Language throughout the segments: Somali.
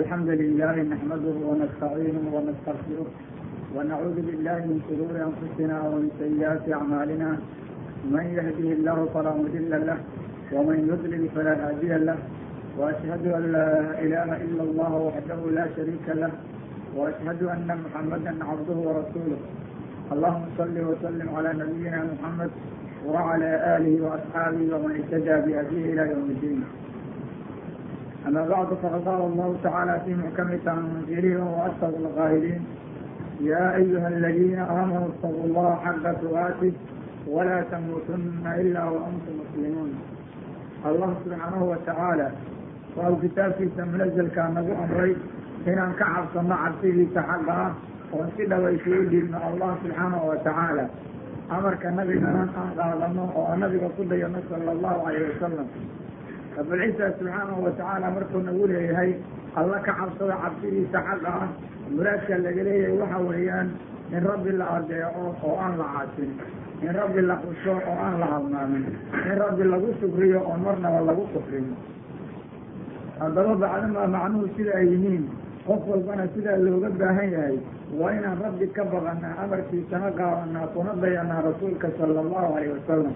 الحمد لله نحمده ونستعينه ونستغفره ونعوذ بالله من شرور أنفسنا ومن سيئات أعمالنا من يهده الله فلا مضل له ومن يضلل فلا هادي له وأشهد أن لا إله إلا الله وحده لا شريك له وأشهد أن محمدا عبده ورسوله اللهم صل وسلم على نبينا محمد وعلى آله وأصحابه ومن اهتدى بهديه إلى يوم الدين أما بعد فقد قال الله تعالى في محكم تنزيله وهو أصدق القائلين يا أيها الذين آمنوا اتقوا الله حق تقاته ولا تموتن إلا وأنتم مسلمون الله سبحانه وتعالى waa kitaabkiisa munazalkaa nagu amray inaan ka cabsano cabsidiisa xagga ah oon si dhawaysa u dhiibno allah subxaanahu watacaala amarka nabigana aan qaadano oo nabiga ku dayano sala allahu alayh wasalam rabulciisa subxaanahu watacaala markuu nagu leeyahay alla ka cabsada cabsidiisa xagga ah muraadka laga leeyahay waxa weeyaan in rabbi la adeeco oo aan la caasin in rabbi la xuso oo aan la halmaamin in rabbi lagu shukriyo oo marnaba lagu kufrin. Haddaba bacdamaa macnuhu sida ay yihiin qof walbana sidaa looga baahan yahay waa inaan rabbi ka baqanaa amarkiisana qaadanaa kuna dayanaa rasuulka sala allahu alayh wasalam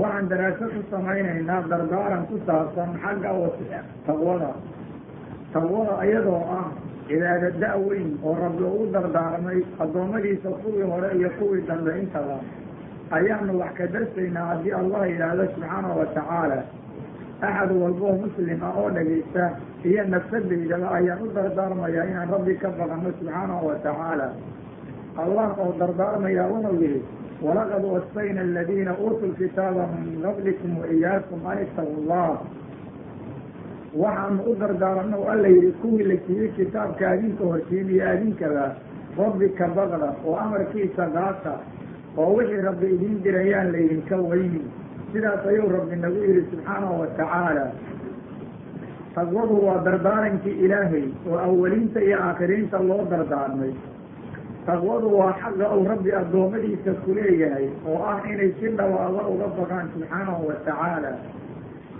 waxaan daraaso ku samaynaynaa dardaaran ku saabsan xagga taqwada taqwada iyadoo ah cibaado da-weyn oo rabbi ugu dardaarmay addoommadiisa kuwii hore iyo kuwii dambe intaba ayaanu wax ka darsaynaa haddii allah yidhaahdo subxaanahu watacaala axad walboo muslim ah oo dhagaysta iyo nafsadaydaba ayaan u dardaarmayaa inaan rabbi ka baqano subxaanahu watacaala allah oo dardaarmayaa wuxuu yihi walaqad wasayna aladiina uutuu lkitaaba min qablikum waiyaakum an ittaqu llah waxaanu u dardaarano o alla yihi kuwii la siiyey kitaabka adinka hortiin iyo adinkaba rabbi ka baqda oo amarkiisa qaata oo wixii rabbi idiin dirayaan laydinka weyni sidaas ayuu rabbi nagu yihi subxaanahu watacaala taqwadu waa dardaarankii ilaahay oo awaliinta iyo aakhiriinta loo dardaarmay taqwadu waa xaqa uu rabbi addoommadiisa ku leeyahay oo ah inay si dhawaada uga baqaan subxaanahu watacaala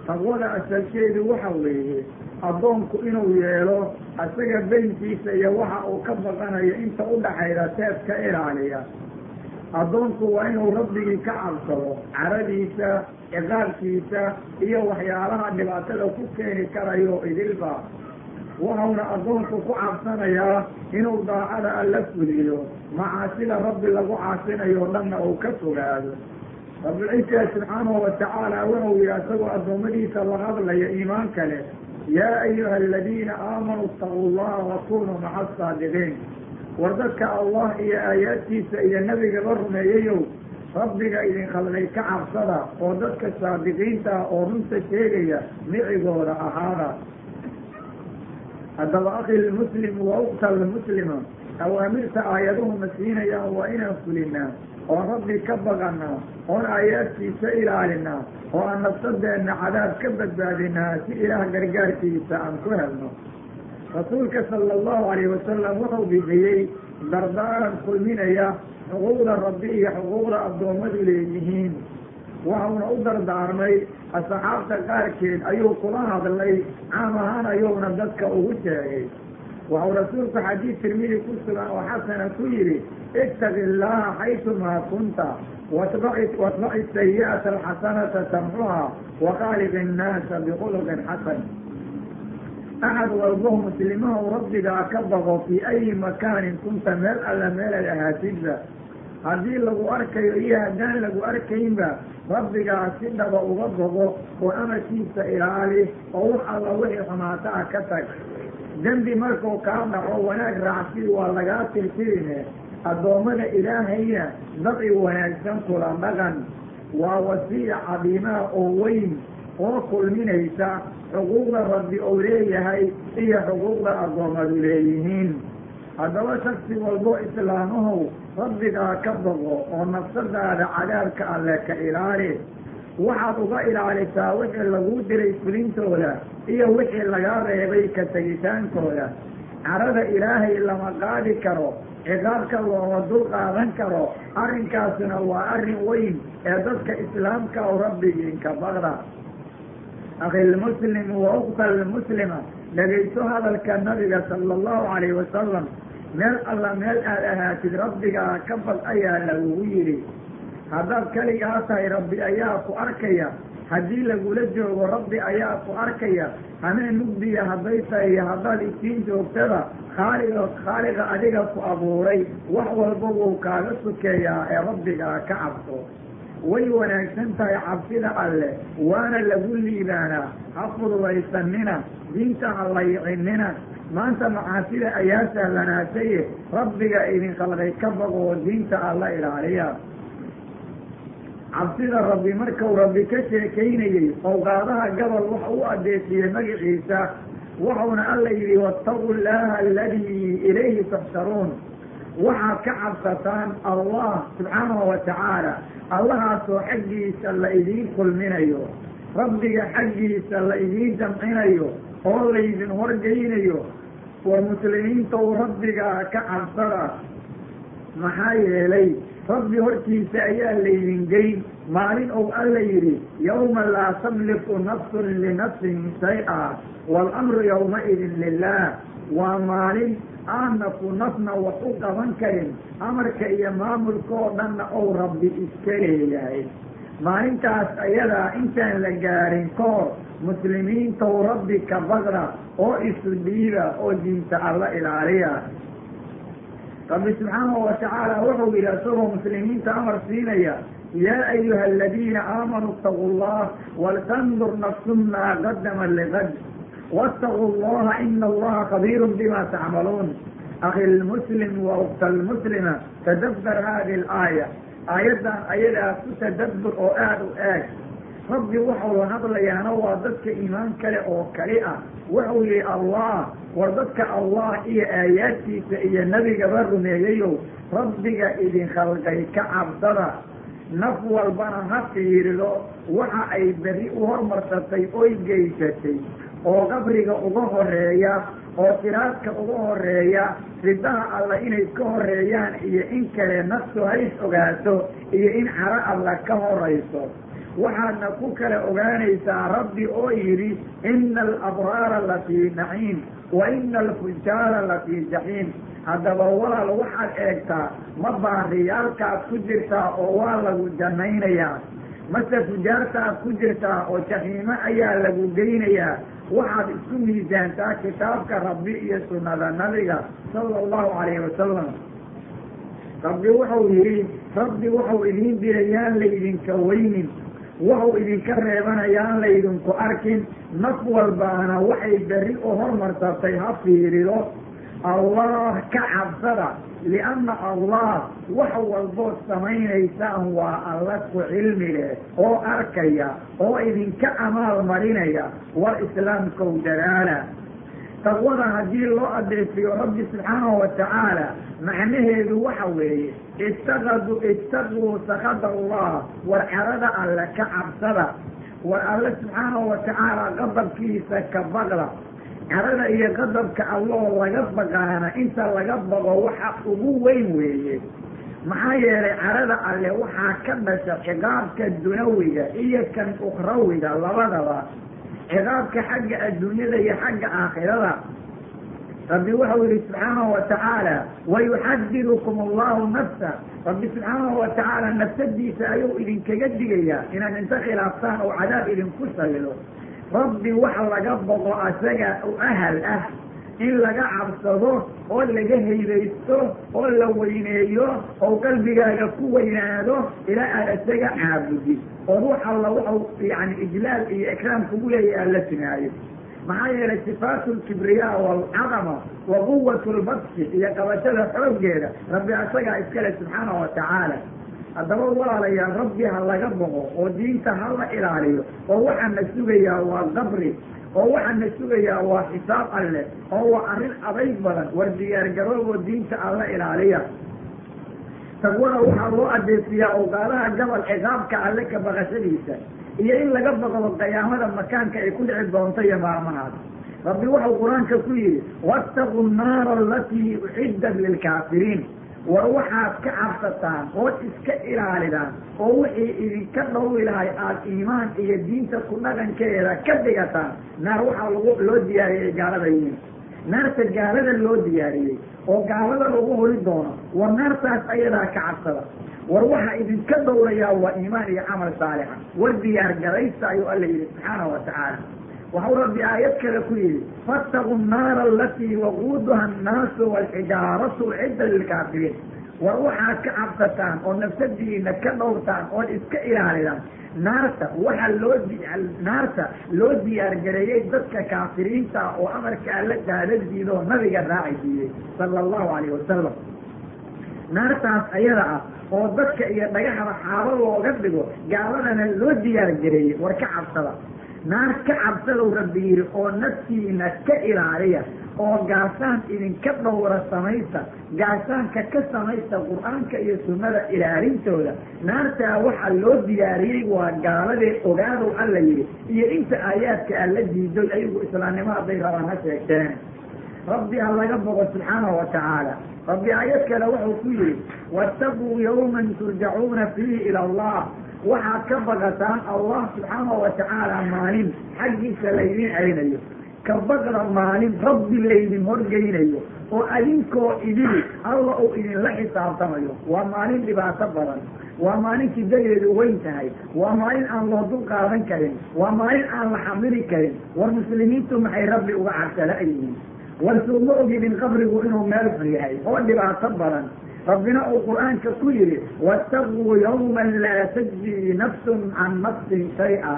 taqwada asalkeedu waxa weeye addoonku inuu yeelo isaga beynkiisa iyo waxa uu ka baqanayo inta u dhaxayda teed ka ilaaliya. Addoonku waa inuu rabbigii ka cabsado caradiisa ciqaabkiisa iyo waxyaalaha dhibaatada ku keeni karayo idilba waxauna addoonku ku cabsanayaa inuu daacada alla fuliyo. Macaasida rabbi lagu caasinayo dhanna uu ka fogaado. Rabulciisa subxaanahu watacaala wuxuu yihi isagoo addoommadiisa la hadlaya iimaanka leh yaa ayuha aladiina aamanuu itaquu llaha wakunuu maca asaadiqiin war dadka allah iyo aayaadkiisa iyo nebigaba rumeeyayow rabbiga idin khadlay ka cabsada oo dadka saadiqiinta ah oo runta sheegaya micigooda ahaada haddaba akhi lmuslim wa ukta lmuslima awaamirta aayaduhuna siinayaan waa inaan fulinaa oon rabbi ka baqanaa oon aayaadkiisa ilaalinaa oo aan nafsadeenna cadaab ka badbaadinaa si ilaah gargaarkiisa aan ku helno. Rasuulka sala allahu alayh wasalam wuxuu bixiyey dardaaran kulminaya xuquuqda rabbi iyo xuquuqda addoommadu leeyihiin. Waxauna u dardaarmay asxaabta qaarkeed ayuu kula hadlay caam ahaan ayuuna dadka ugu sheegay. Waxau rasuulku xadiid tirmidi ku sugan oo xasana ku yidhi ittaqi illaha xaysumaa kunta watbaci sayi'ata alxasanata tamxuha waqaaliq innaasa bikhuluqin xasan. Axad walbo muslimahu rabbigaa ka baqo fii ayi makaanin kunta meel alla meelad ahaatidba haddii lagu arkayo iyo haddaan lagu arkaynba rabbigaa si dhaba uga bogo oo amarkiisa ilaali oo wax alla wixii xumaata ah ka tag. Dembi markuu kaa dhaco wanaag raacsi waa lagaa tirtirine addoommada ilaahayna daci wanaagsan kula dhaqan waa wasiya cadiimaha oo weyn oo kulminaysa xuquuqda rabbi ou leeyahay iyo xuquuqda addoommadu leeyihiin haddaba shaksi walbo islaamahow rabbigaa ka boqo oo nafsadaada cadaabka alle ka ilaali. Waxaad uga ilaalisaa wixii laguu diray fulintooda iyo wixii lagaa reebay ka tegitaankooda. Carada ilaahay lama qaadi karo ciqaabka looma dul qaadan karo arrinkaasina waa arrin weyn ee dadka islaamka oo rabbigiinka baqda. Akhi lmuslim wa ukta lmuslima dhegayso hadalka nabiga sala allahu calayhi wasalam meel alla meel aad ahaatid rabbigaa ka bad ayaa lagugu yidhi. Haddaad keligaa tahay rabbi ayaa ku arkaya. Haddii lagula joogo rabbi ayaa ku arkaya. Hameen mugdiya hadday tahay iyo haddaad isiin joogtada khaaliga khaaliqa adiga ku abuuray. Wax walba wuu kaaga sukeeyaa ee rabbigaa ka cabso way wanaagsan tahay cabsida alleh waana lagu liibaanaa ha fududaysanina diinta ha laycinina maanta macaasida ayaa sahlanaataye rabbiga idin khalqay ka bagoo diinta alla ilaaliya. Cabsida rabbi markuu rabbi ka sheekaynayey owqaadaha gabal waxa u adeesiyey magaciisa wuxuuna alla yidhi waataquu llaaha aladii ilayhi tuxsharuun waxaad ka cabsataan allah subxaanahu wa tacaala allahaasoo xaggiisa la idiin kulminayo rabbiga xaggiisa la idiin jamcinayo oo laydin horgeynayo war muslimiinta uu rabbigaa ka cabsada maxaa yeelay rabbi hortiisa ayaa laydin geyn maalin ou alla yidhi yawma laa tamliku nafsun linafsin shay-a waalamru yawmaidin lilah waa maalin aana ku nafna wax u qaban karin. Amarka iyo maamulka oo dhanna ou rabbi iska leeyahay. Maalintaas ayadaa intaan la gaarin ka hor muslimiintou rabbi ka baqda oo isu dhiiba oo diinta alla ilaaliya. Rabbi subxaanahu watacaala wuxuu yidhi isagoo muslimiinta amar siinaya yaa ayuha aladiina aamanuu itaquu llah waltandur nafsun maa qadama ligad waataquu llaha ina allaha khabiirun bima tacmaluun akhi lmuslim wa ukta lmuslima tadabbar hadi alaaya aayaddan ayadaa ku tadabbur oo aada u eeg rabbi waxau la hadlayaana waa dadka iimaan kale oo kali ah wuxuu yihi allah war dadka allah iyo aayaadkiisa iyo nebigaba rumeeyayow rabbiga idin khalqay ka cabsada naf walbana ha fiirido waxa ay berri u hormarsatay oy geysatay oo qabriga uga horreeya oo siraadka uga horreeya ridaha alla inay ka horeeyaan iyo in kale naftu hays ogaato iyo in caro alla ka horayso. Waxaadna ku kala ogaanaysaa rabbi oo yidhi ina alabraara lafii naciim wa ina alfujaara lafii jaxiim. Haddaba walaal waxaad eegtaa ma baariyaalkaad ku jirtaa oo waa lagu jannaynayaa mase fujaartaad ku jirtaa oo jaxiimo ayaa lagu geynayaa waxaad isku miisaantaa kitaabka rabbi iyo sunnada nabiga sala allahu calayhi wasalam rabbi wuxuu yidhi rabbi wuxuu idiin diray yaan laydinka weynin wuxuu idinka reebanayaan laydinku arkin naf walbaana waxay berri u hormarsatay ha fiirido allah ka cabsada lianna allah wax walbood samaynaysaan waa alla ku cilmi leh oo arkaya oo idinka amaal marinaya war islaamkow dadaala taqwada haddii loo adeefiyo rabbi subxaanahu watacaala macnaheedu waxa weeye ittakaduu ittaquu sakada allah war carada alle ka cabsada war alle subxaanahu watacaala qadabkiisa ka baqda carada iyo qadabka alloo laga baqaana inta laga baqo waxa ugu weyn weeye. Maxaa yeelay carada alle waxaa ka dhasha ciqaabka dunawiga iyo kan ukhrawiga labadaba. Ciqaabka xagga adduunyada iyo xagga aakhirada. Rabbi wuxuu yihi subxaanahu watacaala wayuxadirukum allahu nafsa. Rabbi subxaanahu watacaala nafsadiisa ayuu idinkaga digayaa inaad inta khilaaftaan oo cadaab idinku salido rabbi wax laga boqo asaga u ahal ah in laga cabsado oo laga haybaysto oo la weyneeyo oo qalbigaaga ku weynaado ilaa aad isaga caabudid oo ruux alla wuxuu yani ijlaal iyo ikraam kugu leeyahy aad la timaayo maxaa yeelay sifaatu lkibriyaa waalcadama wa quwat lbadsi iyo qabashada xooggeeda rabbi asagaa iskale subxaanahu watacaala haddaba walaalayaal rabbi ha laga boqo oo diinta ha la ilaaliyo oo waxaa na sugayaa waa qabri oo waxaa na sugayaa waa xisaab alleh oo waa arrin adayg badan war diyaargarooboo diinta alla ilaaliya. Taqwada waxaa loo adeesiyaa ogaalaha gabal ciqaabka alle ka baqashadiisa iyo in laga baqdo qiyaamada makaanka ay ku dhici doonto iyo maalmahaas rabbi wuxuu qur'aanka ku yidhi waataquu nnaara alatii uciddat lilkaafiriin war waxaad ka cabsataan ood iska ilaalidaan oo wixii idinka dhowri lahay aada iimaan iyo diinta ku dhaqankeeda ka dhigataan naar waxaa lagu loo diyaariyey gaalada yihiin naarta gaalada loo diyaariyey oo gaalada lagu holi doono war naartaas ayadaa ka cabsada. War waxaa idinka dhowrayaa waa iimaan iyo camal saalixa. War diyaar garaysta ayuu alla yidhi subxaana wa tacaala waxau rabbi aayad kale ku yidhi fattaqu nnaara alatii waquuduha annaasu waalxijaaratu cidda lilkaafiriin war waxaad ka cabsataan oo nafsadiina ka dhowrtaan ood iska ilaalidaan naarta waxaa loo naarta loo diyaargareeyey dadka kaafiriinta oo amarka alla qaada diido oo nabiga raaci diiyey sala allahu calayh wasalam naartaas ayada ah oo dadka iyo dhagaxda xaabo looga dhigo gaaladana loo diyaargareeyey war ka cabsada naar ka cabsadow rabbi yidhi oo naftiina ka ilaaliya oo gaasaan idinka dhowra samaysta gaasaanka ka samaysta qur'aanka iyo sunnada ilaalintooda. Naartaa waxaa loo diyaariyey waa gaaladee ogaadow alla yidhi iyo inta aayaadka alla diidoy ayagu islaamnimo hadday rabaan ha sheegteen. Rabbi ha laga boqo subxaanahu wa tacaala rabbi aayad kale wuxuu ku yidhi waataquu yawman turjacuuna fiihi ila allah waxaad ka baqataan allah subxaanahu wa tacaala maalin xaggiisa laydin celinayo ka baqda maalin rabbi laydin horgeynayo oo adinkoo idili alla uu idinla xisaabtamayo. Waa maalin dhibaato badan. Waa maalin sidadeedu weyn tahay. Waa maalin aan loo dul qaadan karin. Waa maalin aan la xamili karin. War muslimiintu maxay rabbi uga cabsala-yihiin war suuma ogidin qabrigu inuu meel xun yahay oo dhibaato badan rabbina uu qur'aanka ku yidhi waataquu yawman laa tajzii nafsun can nafsin shay-a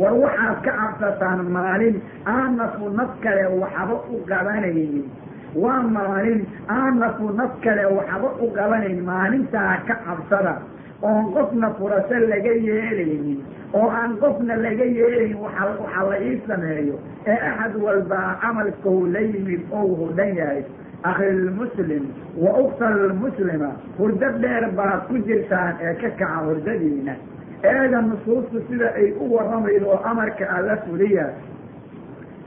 war waxaad ka cabsataan maalin aan nafu naf kale waxba u qabanaynin waa maalin aan nafu naf kale waxba u qabanayn maalintaa ka cabsada oon qofna furasho laga yeelaynin oo aan qofna laga yeelayn waxa la ii sameeyo ee axad walbaa camalkou la yimid ou hudhan yahay akhilmuslim wa ukta lmuslima hurdo dheer baad ku jirtaan ee ka kaca hurdadiina eega nusuustu sida ay u warramaydo oo amarka alla fuliya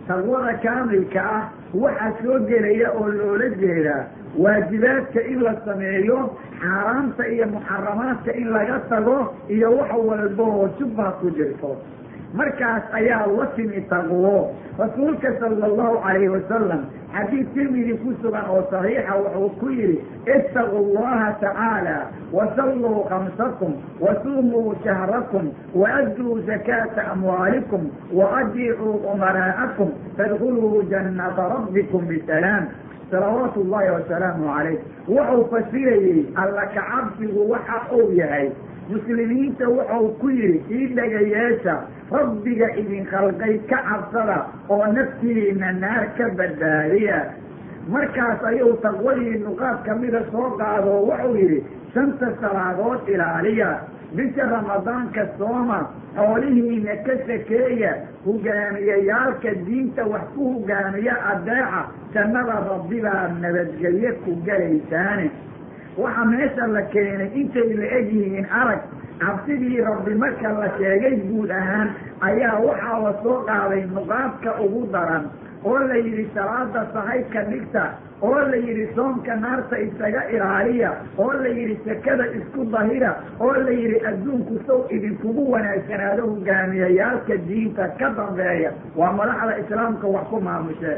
taqwada kaamilka ah waxaa soo gelaya oo loola jeedaa waajibaadka in la sameeyo xaaraamta iyo muxaramaadka in laga tago iyo wax walba oo jubha ku jirto markaas ayaa la timi taqwo rasuulka sala allahu calayhi wasalam xadiid tirmidi ku sugan oo saxiixa wuxuu ku yidhi ittaquu allaha tacaala wasalluu khamsakum wasuumuu shahrakum waadduu zakaata amwaalikum waadiicuu umaraa'akum tadkuluu jannata rabbikum bisalaam. Salawaatu ullahi wasalaamu calayh. Wuxuu fasirayey alla kacabsigu waxa uu yahay muslimiinta wuxuu ku yidhi ii dhagayeesha rabbiga idin khalqay ka cabsada oo naftiina naar ka badbaadiya. Markaas ayuu taqwadii nuqaad kamida soo qaado wuxuu yidhi shanta salaadood ilaaliya bisha ramadaanka sooma xoolihiina ka sakeeya hogaamiyayaalka diinta wax ku hogaamiya adeeca jannada rabbibaa nabadgelye ku galaysaane waxa meesha la keenay intay la egyihiin arag cabsidii rabbi marka la sheegay guud ahaan ayaa waxaa la soo qaaday nuqaadka ugu daran oo la yidhi salaada sahay ka dhigta oo la yidhi soomka naarta isaga ilaaliya oo la yidhi sakada isku dahira oo la yidhi adduunku sow idinkugu wanaagsanaado hogaamiyayaalka diinta ka dambeeya. Waa madaxda islaamka wax ku maamushee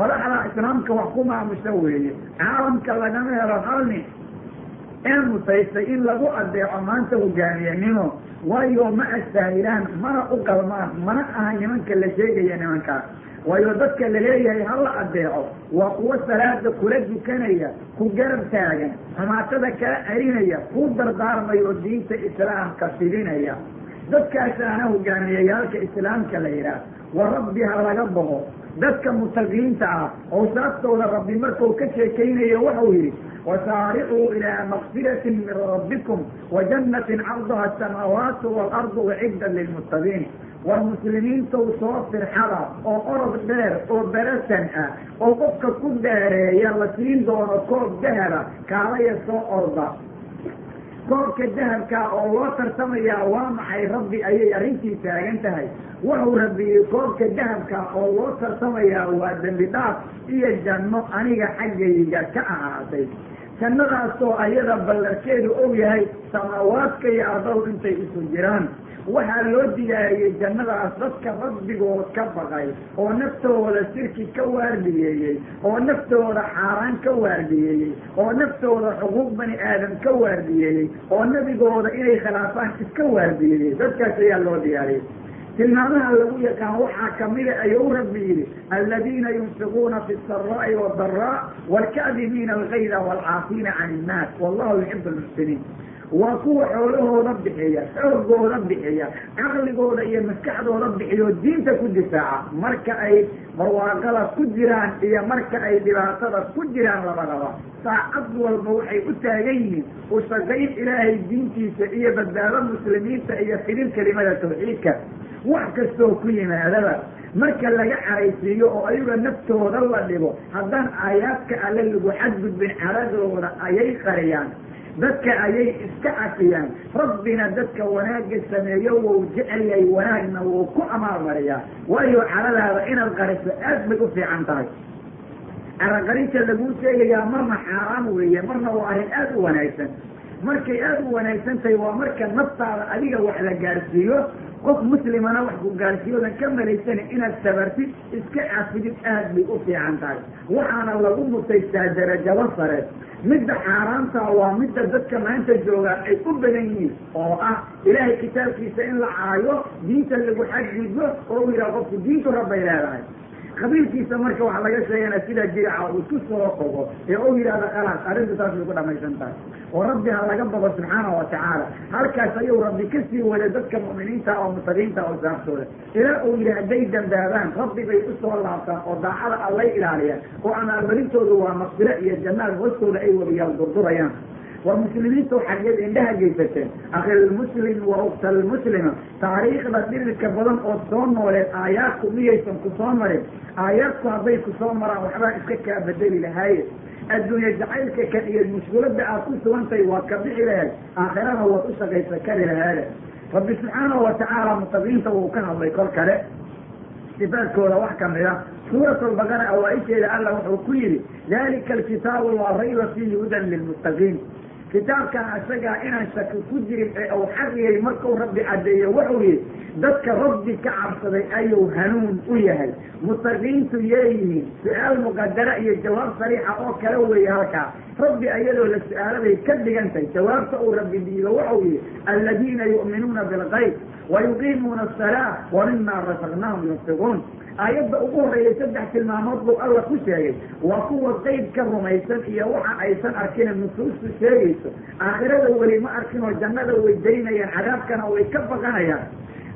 madaxda islaamka wax ku maamusha weeye. Caalamka lagama helo hal nin ee mutaystay in lagu adeeco maanta hogaamiyanimo waayo ma astaahilaan mana u qalmaan mana aha nimanka la sheegaya nimankaas waayo dadka la leeyahay ha la adeeco waa kuwo salaada kula dukanaya ku garab taagan xumaatada kaa celinaya ku dardaarmayo diinta islaamka fidinaya. Dadkaasaana hogaamiyayaalka islaamka la yidhaah wa rabbi ha laga boqo dadka mutaqiinta ah awsaaftooda rabbi markuu ka sheekaynayo waxau yidhi wasaaricuu ilaa makfiratin min rabbikum wa jannatin carduha asamaawaatu waalardu uciddat lilmuttaqiin war muslimiintow soo firxada oo orod dheer oo berasan ah oo qofka ku dheereeya la siin doono koob dahaba kaalaya soo orda koobka dahabkaa oo loo tartamayaa waa maxay? Rabbi ayay arrintii taagan tahay. Wuxuu rabiyey koobka dahabkaa oo loo tartamayaa waa dembi dhaaf iyo janno aniga xaggayga ka ahaatay jannadaasoo ayada ballarkeedu og yahay samaawaadka iyo ardahu intay isu jiraan waxaa loo diyaariyey jannadaas dadka rabbigood ka baqay oo naftooda shirki ka waardiyeeyey oo naftooda xaaraan ka waardiyeeyey oo naftooda xuquuq bani aadam ka waardiyeeyey oo nebigooda inay khilaafaan iska waardiyeeyey dadkaas ayaa loo diyaariyey tilmaamaha lagu yaqaan waxaa kamida ayuu rabbi yidhi aladiina yunfiquuna fi saraa'i wadaraa waalkaadimiina algayda waalcaafiina can innaas wallahu yuxibu lmuxsiniin waa kuwa xoolahooda bixiya xoogooda bixiya caqligooda iyo maskaxdooda bixiyo diinta ku difaaca marka ay barwaaqada ku jiraan iyo marka ay dhibaatada ku jiraan labadaba saacad walba waxay u taagan yihiin u shaqayn ilaahay diintiisa iyo badbaado muslimiinta iyo fidin kelimada tawxiidka. Wax kastoo ku yimaadaba marka laga caraysiiyo oo ayaga naftooda la dhigo haddaan aayaadka alle lagu xadgudbin caradooda ayay qariyaan dadka ayay iska cafiyaan rabbina dadka wanaagga sameeyo wou jecel yahay wanaagna wuu ku amaalmariyaa waayo caradaada inaad qariso aad bay u fiican tahay. Caraqarinta laguu sheegayaa marna xaaraan weeye marna waa arrin aada u wanaagsan. Markay aada u wanaagsan tahay waa marka naftaada adiga wax la gaarsiiyo. Qof muslimana wax ku gaarsiiyoodan ka malaysana inaad sabartid iska cafidid aad bay u fiican tahay. Waxaana lagu mutaystaa darajado sare midda xaaraanta waa midda dadka maanta joogaa ay u badan yihiin oo ah ilaahay kitaabkiisa in la caayo diinta lagu xadgudbo oo u yidhaha qofku diintu rabbay leedahay qabiilkiisa marka waxa laga sheegana sida jiraca uu isku soo qogo ee u yidhahda khalaas arrintu bay ku dhamaysan tahay. Oo rabbi ha laga baqo subxaana wa tacaala. Halkaas ayuu rabbi ka sii waday dadka mu'miniinta oo mutaqiinta oo saaftooda ilaa uu yidhi hadday dambaabaan rabbi bay u soo laabtaan oo daacada allay ilaaliyaan oo amaalmarintoodu waa maqfiro iyo jannaad hoostooda ay wabiyaal durdurayaan war muslimiinta xageed indhaha geysateen. Akhilmuslim wa uktalmuslima taariikhda dhirirka badan oo soo nooleed aayaadku miyaysan ku soo marin aayaadku hadday ku soo maraan waxbaa iska kaa bedeli lahaaye adduunye jacaylka kan iyo mushkulada aad ku sugantahay waad ka bixi lahayd. Aakhirana waad u shaqaysa kari lahaade rabbi subxaanahu watacaala mutaqiinta wuu ka hadlay kol kale. Sifaadkooda wax ka mid a suurat albaqara awaa-isheeda alla wuxuu ku yidhi dalika alkitaabu laa rayba fiihi hudan lilmuttaqiin kitaabkan isagaa inaan shaki ku jirin ee uu xaqiyay markuu rabbi caddeeyo wuxuu yihi dadka rabbi ka cabsaday ayuu hanuun u yahay. Mutaqiintu yeeyihiin su'aal muqadara iyo jawaab sariixa oo kale weeye halkaa. Rabbi ayadoo la su'aaladay ka dhigantahay jawaabta uu rabbi diido wuxuu yihi aladiina yu'minuuna bilgayb wayuqiimuuna asalaa wa mima rasaqnaahum yunfiquun aayadda ugu horreeyay saddex tilmaamood buu alla ku sheegay. Waa kuwa qeyb ka rumaysan iyo waxa aysan arkina nusuustu sheegayso. Aakhirada weli ma arkin oo jannada way daynayaan cadaabkana way ka baqanayaan.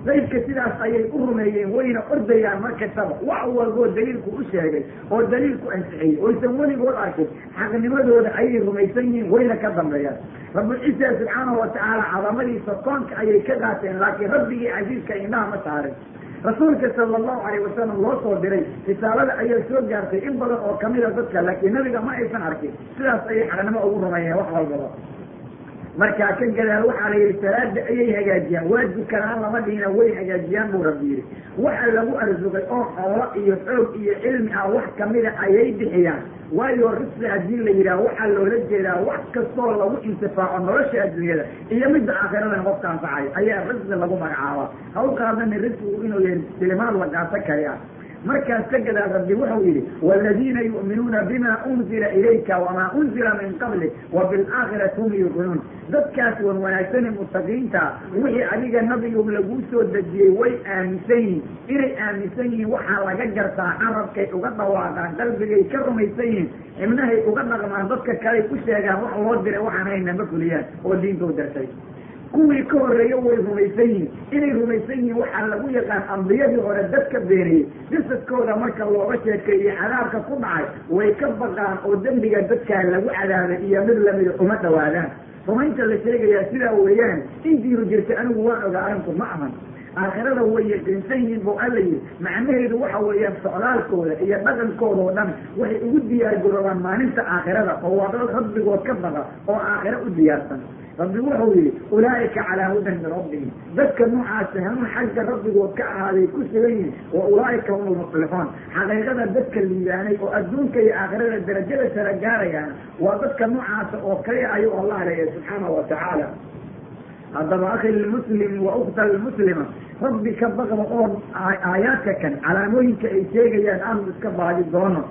Qaybka sidaas ayay u rumeeyeen wayna ordayaan markastaba wax walboo daliilku u sheegay oo daliilku ansixiyey. Oysan weligood arkin xaqnimadooda ayay rumaysan yihiin wayna ka dambeeyaan. Rabulciisa subxaanahu watacaala cadamadiisa koonka ayay ka qaateen laakiin rabbigii casiiska indhaha ma saarin rasuulka sala allahu alayh wasalam loo soo diray risaalada ayaa soo gaartay in badan oo kamida dadka laakiin nabiga ma aysan arkin. Sidaas ayay xaqnimo ugu rumeeyeen wax walbaba markaa ka gadaal waxaa la yidhi salaada ayay hagaajiyaan waa dukanaan lama dhihina way hagaajiyaan buu rabbi yidhi. Waxa lagu arsuqay oo xoolo iyo xoog iyo cilmi ah wax kamida ayay bixiyaan. Waayo risqi haddii la yidhaah waxaa loola jeedaa wax kastoo lagu intifaaco nolosha adduunyada iyo midda aakhiradan qofka anfacayo ayaa risqi lagu magacaabaa ha u risqigu inuu yahay silimaad la gaato kali ah markaas ka gadaal rabbi wuxuu yidhi waladiina yu'minuuna bima unzila ilayka wamaa unzila min qabli wa bilaakhirati hum yuqinuun dadkaas wan wanaagsane mutaqiinta wixii adiga nabigu laguu soo dejiyey way aaminsan yihiin. Inay aaminsan yihiin waxaa laga gartaa carabkay uga dhawaaqaan qalbigay ka rumaysan yihiin xibnahay uga dhaqmaan dadka kaley ku sheegaan wax loo diray waxaan hayna ma fuliyaan. Oo diinta u dartay kuwii ka horreeyo way rumaysan yihiin. Inay rumaysan yihiin waxaa lagu yaqaan ambiyadii hore dadka beeniyey qisaskooda marka looga sheekeeyo cadaabka ku dhacay way ka baqaan oo dembiga dadkaa lagu cadaabay iyo mid lamida uma dhawaadaan. Rumaynta la sheegayaa sidaa weeyaan intiiru jirta anigu waan ogaa arinku ma ahan. Aakhirada way yaqiinsan yihiin buu alla yidhi macnaheedu waxa weeyaan socdaalkooda iyo dhaqankooda oo dhan waxay ugu diyaar garoobaan maalinta aakhirada oo waa dad rabbigood ka baqa oo aakhiro u diyaarsan rabbi wuxuu yidhi ulaa'ika calaa hudan min rabbihim. Dadka noocaasa hanuun xagga rabbigood ka ahaaday ku sugan yihiin wa ulaa'ika hum lmuflixuun xaqiiqada dadka liibaanay oo adduunka iyo aakhirada darajada sara gaarayaan waa dadka noocaasa oo kaliya ayuu allah leeyahay subxaanahu watacaala haddaba akhi lmuslim wa ukhta lmuslima rabbi ka baqda oo aayaadka kan calaamooyinka ay sheegayaan aanu iska baadi doono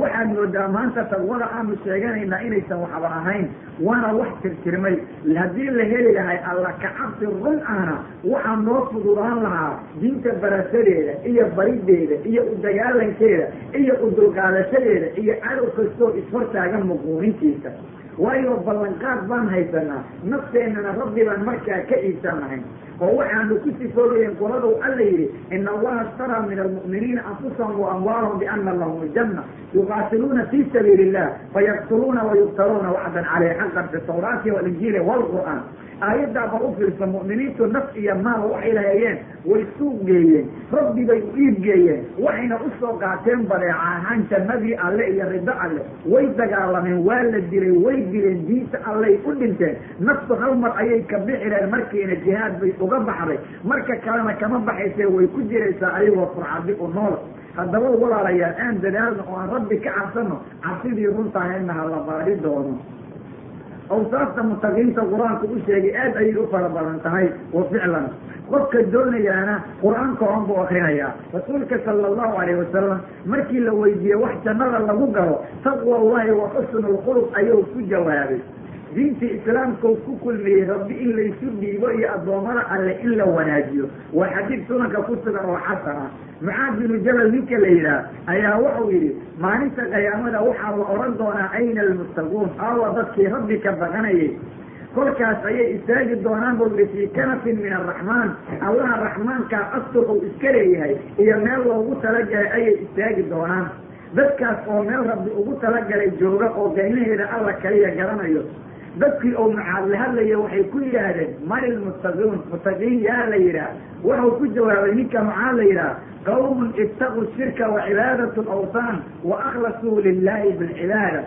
waxaad moodaa maanta taqwada aanu sheeganaynaa inaysan waxba ahayn waana wax tirtirmay. Haddii la heli lahay alla kacabsi run ahna waxaa noo fududaan lahaa diinta barashadeeda iyo barideeda iyo u dagaalankeeda iyo u dulqaadashadeeda iyo cadow kastoo ishortaagan muquurintiisa waayo ballanqaad baan haysanaa. Nafteennana rabbi baan markaa ka iibsanahay. Oo waxaanu ku sifoobayeen qoladu alla yidhi ina allaha ashtaraa min almu'miniina anfusahum wa amwaalahum biana lahum aljanna yuqaatiluuna fi sabiili illah fayaqtuluuna wayuqtaluuna wacdan caleyh xaqan fi tawraati walinjiili waalqur'aan aayaddaa bal u fiirsa mu'miniintu naf iyo maal waxay lahayeen way suuq geeyeen rabbi bay u iib geeyeen waxayna u soo qaateen badeeca ahaan jannadii alle iyo rido alle. Way dagaalameen waa la dilay way dileen diinta allay u dhinteen. Naftu hal mar ayay ka bixireen markiina jihaad bay uga baxday. Marka kalena kama baxaysee way ku jiraysaa ayagoo furcadi u nool. Haddaba walaalayaal aan dadaalno oo aan rabbi ka cabsano cabsidii runtaahayna ha la baadi doono awsaafta mutaqiinta qur'aanku u sheegay aad ayay u fara badan tahay wa ficlan qofka doonayaana qur'aanka oon buu akrinayaa rasuulka sala allahu alayh wasalam markii la weydiiyey wax jannada lagu galo taqwa allahi wa xusnu lkhuluq ayuu ku jawaabay diintii islaamka ku kulmiyey rabbi in laysu dhiibo iyo addoommada alle in la wanaajiyo. Waa xadiid sunanka ku sugan oo xasan ah mucaad binu jabal ninka la yidhaah ayaa wuxuu yidhi maalinta qiyaamada waxaa la odhan doonaa ayna almuttaquun. Aawa dadkii rabbi ka baqanayay. Kolkaas ayay istaagi doonaan buu yihi fii kanafin min araxmaan allaha raxmaankaa astur uu iska leeyahay iyo meel loogu talagalay ayay istaagi doonaan. Dadkaas oo meel rabbi ugu talagalay jooga oo qiimaheeda alla kaliya garanayo dadkii oo mucaad la hadlaya waxay ku yidhaahdeen man ilmuttaqiun muttaqiin yaa la yidhaah. Wuxuu ku jawaabay ninka mucaad la yidhaah. Qawmun ittaquu shirka wa cibaadat lawsaan wa akhlasuu lilahi bilcibaada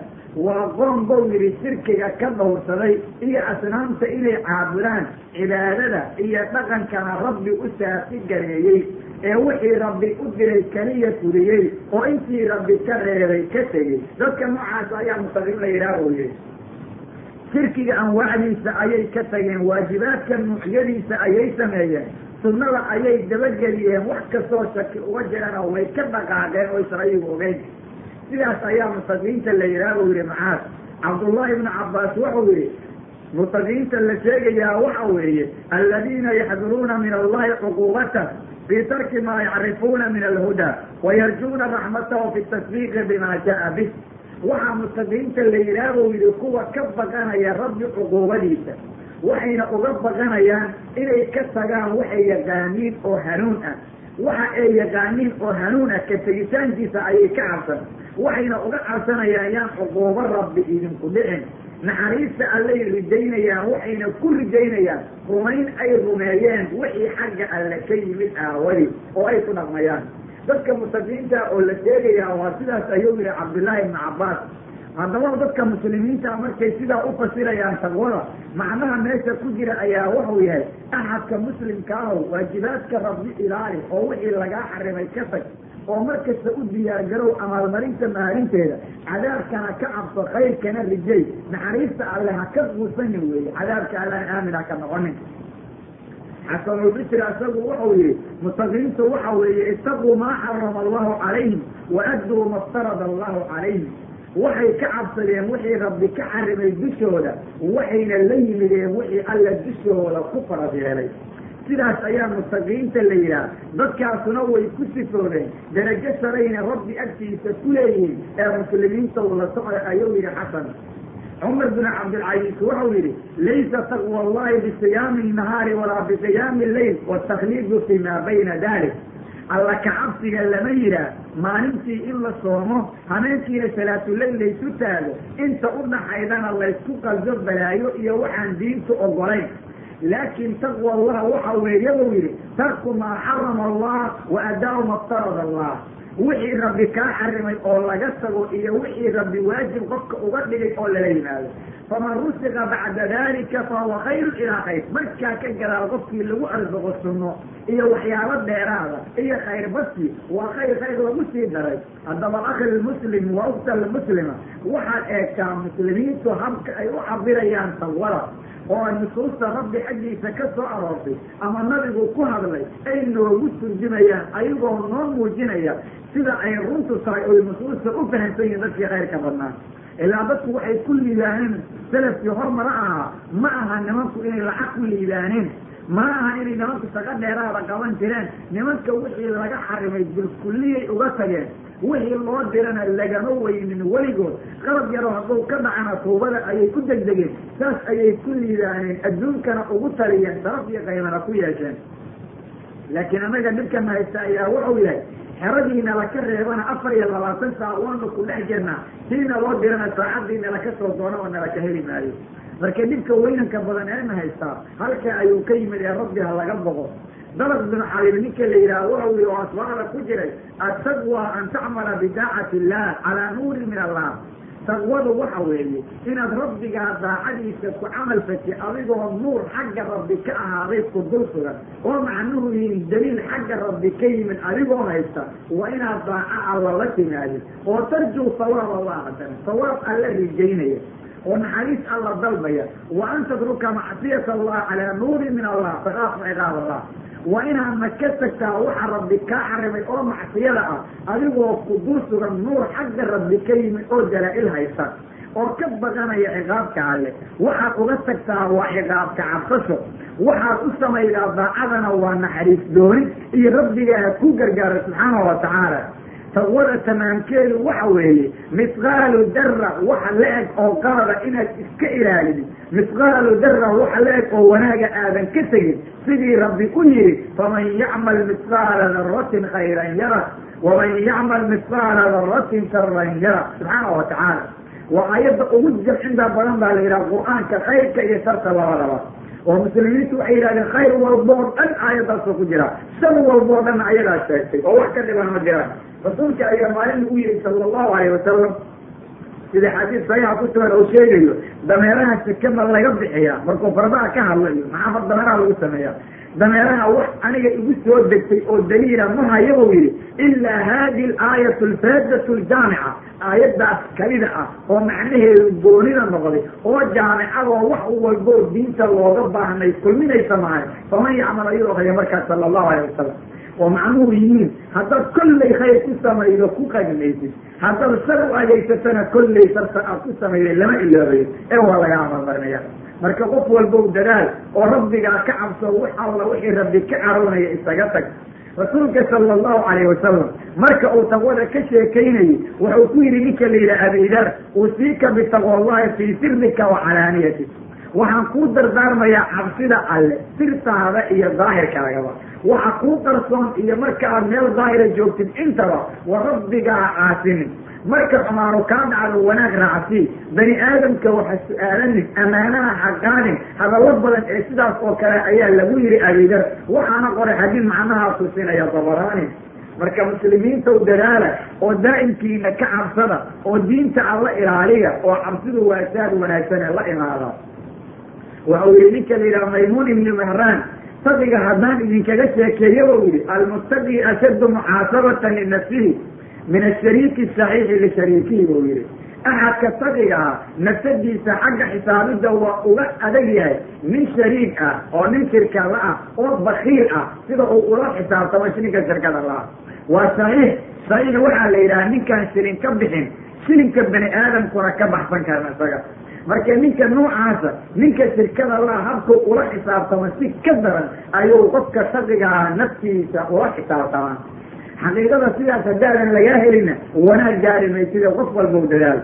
waa qoom bou yidhi shirkiga ka dhowrsaday iyo asnaamta inay caabudaan cibaadada iyo dhaqankana rabbi u saafi gareeyey ee wixii rabbi u diray kaliya fuliyey oo intii rabbi ka reebay ka tegey. Dadka noocaas ayaa muttaqiin la yidhaah buu yihi shirkiga anwaacdiisa ayay ka tageen waajibaadka nuucyadiisa ayay sameeyeen sunnada ayay dabageliyeen wax kastoo shaki uga jirana way ka dhaqaaqeen oo isan ayagu ogeyn. Sidaas ayaa mutaqiinta la yidhaah buu yihi macaad cabdullaahi ibnu cabbaas wuxuu yihi mutaqiinta la sheegayaa waxa weeye aladiina yaxduruuna min allahi cuquubatah fii tarki maa yacrifuuna min alhudaa wayarjuuna raxmatahu fi tasdiiqi bima jaa bih waxaa mutaqiinta la yidhaah buu yidhi kuwa ka baqanaya rabbi cuquubadiisa waxayna uga baqanayaan inay ka tagaan waxay yaqaaniin oo hanuun ah. Waxa ay yaqaaniin oo hanuun ah ka tegitaankiisa ayay ka cabsan. Waxayna uga cabsanayaan yaan cuquubo rabbi idinku dhicin. Naxariista allay rijaynayaan waxayna ku rijaynayaan. Rumayn ay rumeeyeen wixii xagga alle ka yimid aawadi oo ay ku dhaqmayaan dadka mutaqiinta oo la sheegayaa waa sidaas ayuu yihi cabdullaahi ibnu cabbaas haddaba dadka muslimiinta markay sidaa u fasirayaan taqwada macnaha meesha ku jira ayaa wuxuu yahay axadka muslimka ahow waajibaadka rabbi ilaali oo wixii lagaa xarimay ka tag oo markasta u diyaargarow amaalmarinta maalinteeda cadaabkana ka cabso khayrkana rijay naxariista alle ha ka quusanin weeye cadaabka allana aamin ha ka noqonin xasanulbisri isagu wuxuu yihi mutaqiintu waxa weeye itaquu maa xarama allahu calayhim wa adduu ma ftarada allahu calayhim. Waxay ka cabsadeen wixii rabbi ka xarimay dushooda waxayna la yimideen wixii alla dushooda ku farad yeelay. Sidaas ayaa mutaqiinta la yidhaah dadkaasuna way ku sifoodeen darajo sarayna rabbi agtiisa ku leeyihiin ee muslimiinta ula socda ayuu yihi xasan cumar bin cabdilcaziis wuxuu yidhi laysa taqwa allahi bisiyaami nahaari walaa bisiyaami leyl watakliidu fi maa bayna dalik. Alla kacabsiga lama yidhaah maalintii in la soomo habeenkiina salaatuleyl laysu taago inta u dhaxaydana laysku qaldo balaayo iyo waxaan diintu ogolayn. Laakin taqwa allah waxa weeye buu yidhi tarku maa xarama allah wa adaau ma ftarada allah wixii rabbi kaa xarimay oo laga tago iyo wixii rabbi waajib qofka uga dhigay oo lala yimaado faman rusiqa bacda dalika fahuwa khayru ilaa khayr. Markaa ka gadaal qofkii lagu arsuqo sunno iyo waxyaabo dheeraada iyo khayr basi waa khayr khayr lagu sii daray. Haddaba akhi lmuslim wa ukta lmuslima waxaad eegtaa muslimiintu habka ay u cabirayaan tawada oo ay nusuusta rabbi xaggiisa ka soo aroortay ama nabigu ku hadlay ay noogu turjumayaan ayagoo noo muujinaya sida ay runtu tahay oy nusuusta u fahamsan yihiin dadkii khayrka badnaa. Ilaa dadku waxay ku liibaaneen salafkii hormara ahaa ma aha nimanku inay lacag ku liibaaneen ma aha inay nimanku shaqo dheeraada qaban jireen nimanka wixii laga xarimay bilkulliyay uga tageen wixii loo dirana lagama weynin. Weligood qalab yaroo hadduu ka dhacana tuubada ayay ku degdegeen. Saas ayay ku liibaaneen adduunkana ugu taliyeen sharaf iyo qaymana ku yeesheen. Laakiin annaga dhibkana haysta ayaa wuxuu yahay xeradiina laka reebana afar iyo labaatan saac waanu ku dhex jirnaa. Siina loo dirana saacadiina laka soo doona oo nalaka heli maayo. Marka dhibka weynanka badan eena haystaa halka ayuu ka yimid ee rabbi ha laga boqo dalaq binu xalib ninka la wuxuu yihi oo asbaada ku jiray attaqwa an tacmala bidaacati illah calaa nuuri min allah. Taqwadu waxa weeye inaad rabbigaa daacadiisa ku camal fati adigoo nuur xagga rabbi ka ahaaday ku dul sugan oo macnuhu yihiin daliil xagga rabbi ka yimid adigoo haysta waa inaad daaco alla la timaadin oo tarjuu sawaab allah haddana sawaab alla rijaynaya oo naxariis alla dalbaya. Wa an tadruka macsiyat allah calaa nuuri min allah takaafu ciqaab allah waa inaadna ka tagtaa waxa rabbi kaa xarimay oo macsiyada ah adigoo ku dul sugan nuur xagga rabbi ka yimid oo dalaa-il haysta oo ka baqanaya ciqaabka alle. Waxaad uga tagtaa waa ciqaabka cabsasho. Waxaad u samaydaa daacadana waa naxariis dooni iyo rabbigaa ku gargaara subxaanahu watacaala taqwada tamaamkeedu waxa weeye misqaalu dara waxa la eg oo qalada inaad iska ilaalidid misqaalu dara waxa la eg oo wanaaga aadan ka tegin. Sidii rabbi u yihi faman yacmal misqaala daratin khayran yara waman yacmal misqaala daratin sharan yara. Subxaanahu watacaala waa aayadda ugu jamcinta badan baa la yidhaha qur'aanka khayrka iyo sharka labadaba. Oo muslimiintu waxay yidhahdeen khayr walboo dhan aayaddaasoo ku jira shar walboo dhan ayadaa sheegtay oo wax ka dhiban ma jiraan. Rasuulka ayaa maalin ugu yihi sala allahu alayh wasalam sida xadiis saxiixa ku sugan oo sheegayo dameeraha sikama laga bixiyaa markuu fardaha ka hadlayo maxaa dameeraha lagu sameeya dameeraha wax aniga igu soo degtay oo daliila ma haya buu yidhi ilaa hadi alaayatu alfaadatu aljaamica aayaddaas kalida ah oo macnaheedu goonida noqday oo jaamicadoo wax walboo diinta looga baahnay kulminaysa mahay faman yacmal ayadoo haya markaas sala allahu alayh wasalam oo macnuhu yihiin haddaad kollay khayr ku samaydo ku qadimaysid haddaad shar u adeegsatana kollay sarta aad ku samayday lama iloobayo ee waa laga amalmarinaya marka qof walbow dadaal oo rabbigaa ka cabso wax alla wixii rabbi ka carownaya isaga tag. Rasuulka sala allahu calayh wasalam marka uu taqwada ka sheekaynayey wuxuu ku yidhi ninka la yidhaha abidar usiika bitaqwallahi fii sirrika wa calaaniyatik waxaan kuu dardaarmayaa cabsida alle sirtaada iyo daahirkaagaba waxa kuu qarsoon iyo marka aad meel daahira joogtid intaba wa rabbigaa caasinin marka xumaanu kaa dhacdo wanaag raacsi. Bani aadamka waxa su'aalanin ammaanaha xaqaanin hadallo badan ee sidaas oo kale ayaa lagu yihi abidar waxaana qoray xadiid macnahaa tusinaya dabaraani. Marka muslimiintaw dadaala oo daa'imkiina ka cabsada oo diinta alla ilaaliya oo cabsidu waa saad wanaagsan la imaada. Waxau yihi ninka la yidhaha maymuun ibni mahraan taqiga haddaan idinkaga sheekeeya buu yihi almuttaqi ashaddu muxaasabatan linafsihi min ashariiki saxiixi lishariikihi buu yihi axadka taqiga ah nafsadiisa xagga xisaabidda waa uga adag yahay nin shariik ah oo nin shirkada ah oo bakiil ah sida uu ula xisaabtamo ninka shirkada laah waa saxiix. Saxiix waxaa la yidhaha ninkaan shilin ka bixin shilinka bani aadamkuna ka baxsan karan isaga marka ninka noocaasa ninka shirkada laa habkuu ula xisaabtamo si ka daran ayuu qofka taqiga ah naftiisa ula xisaabtamaa. Xaqiiqada sidaas haddaadan lagaa helina wanaag gaari maysida qof walbow dadaal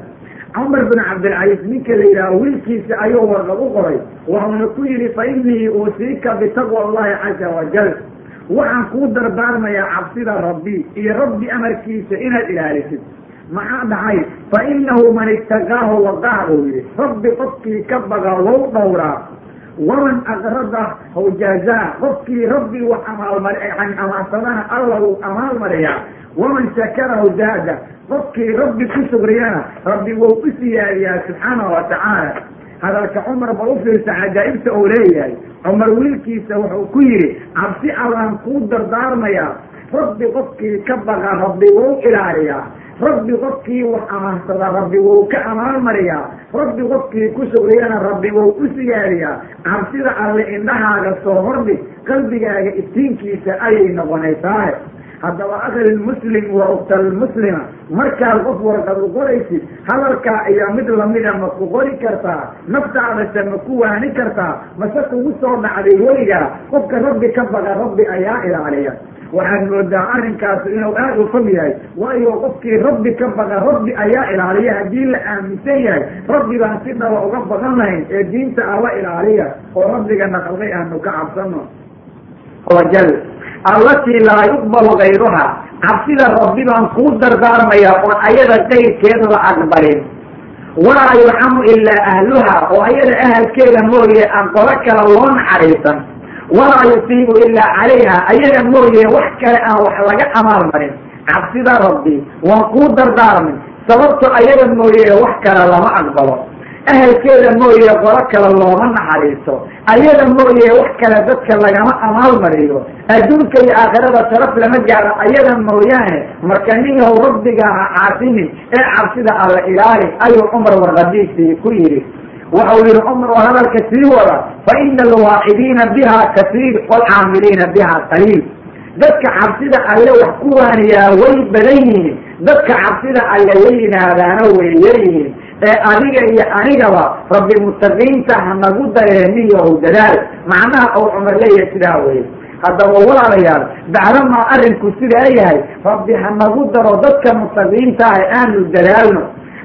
cumar bin cabdilcaziz ninka la yidhaha wiilkiisa ayuu warqab u qoray. Waxuuna ku yidhi fa innii uusiika bitaqwa allahi caza wajal waxaan kuu dardaarmayaa cabsida rabbi iyo rabbi amarkiisa inaad ilaalisid maxaa dhacay? Fa inahu man itaqaahu waqaah buu yihi rabbi qofkii ka baga wou dhowraa waman aqrada hawjaazaa qofkii rabbi wax amaalmar yani amaansadana alla wuu amaalmariyaa waman shakarahu zaada qofkii rabbi ku sugriyana rabbi wou u siyaadiyaa subxaanahu wa tacaala. Hadalka cumar ba u fiirsa cajaa'ibta uu leeyahay. Cumar wiilkiisa wuxuu ku yidhi cabsi allaan kuu dardaarmayaa rabbi qofkii ka baqa rabbi wou ilaaliyaa rabbi qofkii wax amaansada rabbi wou ka amaalmariyaa rabbi qofkii ku sugriyana rabbi wou u siyaadiyaa cabsida alle indhahaaga soo hordhig qalbigaaga iftiinkiisa ayay noqonaysaahe haddaba akhilmuslim wa uktalmuslima markaad qof warqad u qoraysid hadalkaa ayaa mid lamida ma ku qori kartaa naftaadase ma ku waani kartaa mase kugu soo dhacday weligaa qofka rabbi ka baqa rabbi ayaa ilaaliya waxaad moodaa arrinkaasi inuu aada u fog yahay. Waayo qofkii rabbi ka baqa rabbi ayaa ilaaliya. Haddii la aaminsan yahay rabbi baan si dhaba uga baqan lahayn ee diinta alla ilaaliya oo rabbigana qalqay aanu ka cabsano. Wajal allatii laa yuqbalu kayruhaa cabsida rabbi baan kuu dardaarmayaa oon ayada kayrkeed la aqbalin. Walaa yurxamu ilaa ahluha oo ayada ahalkeeda mooye aan qolo kale loo naxariisan walaa yusiibu ilaa calayha ayada mooye wax kale aan wax laga amaal marin cabsida rabbi waan kuu dardaarmay sababto ayada mooye wax kale lama aqbalo. Ahalkeeda mooye qolo kale looma naxariiso. Ayada mooye wax kale dadka lagama amaal mariyo adduunka iyo aakhirada sharaf lama gaaro ayada mooyaane marka ninyahow rabbiga ha caasimin. Ee cabsida alla ilaali ayuu cumar warqadiisii ku yidhi waxau yihi cumar oo hadalka sii wada. Fa ina alwaacidiina biha kasiir waalcaamiliina biha qaliil. Dadka cabsida alle wax ku waaniyaa way badan yihiin. Dadka cabsida alle la yimaadaana way yaryihiin ee adiga iyo anigaba rabbi mutaqiinta hanagu dareemiyow dadaal. Macnaha ou cumar leeyahay sidaa weye haddaba walaalayaal bacdamaa arrinku sidaa yahay rabbi hanagu daro dadka mutaqiinta ah aanu dadaalno.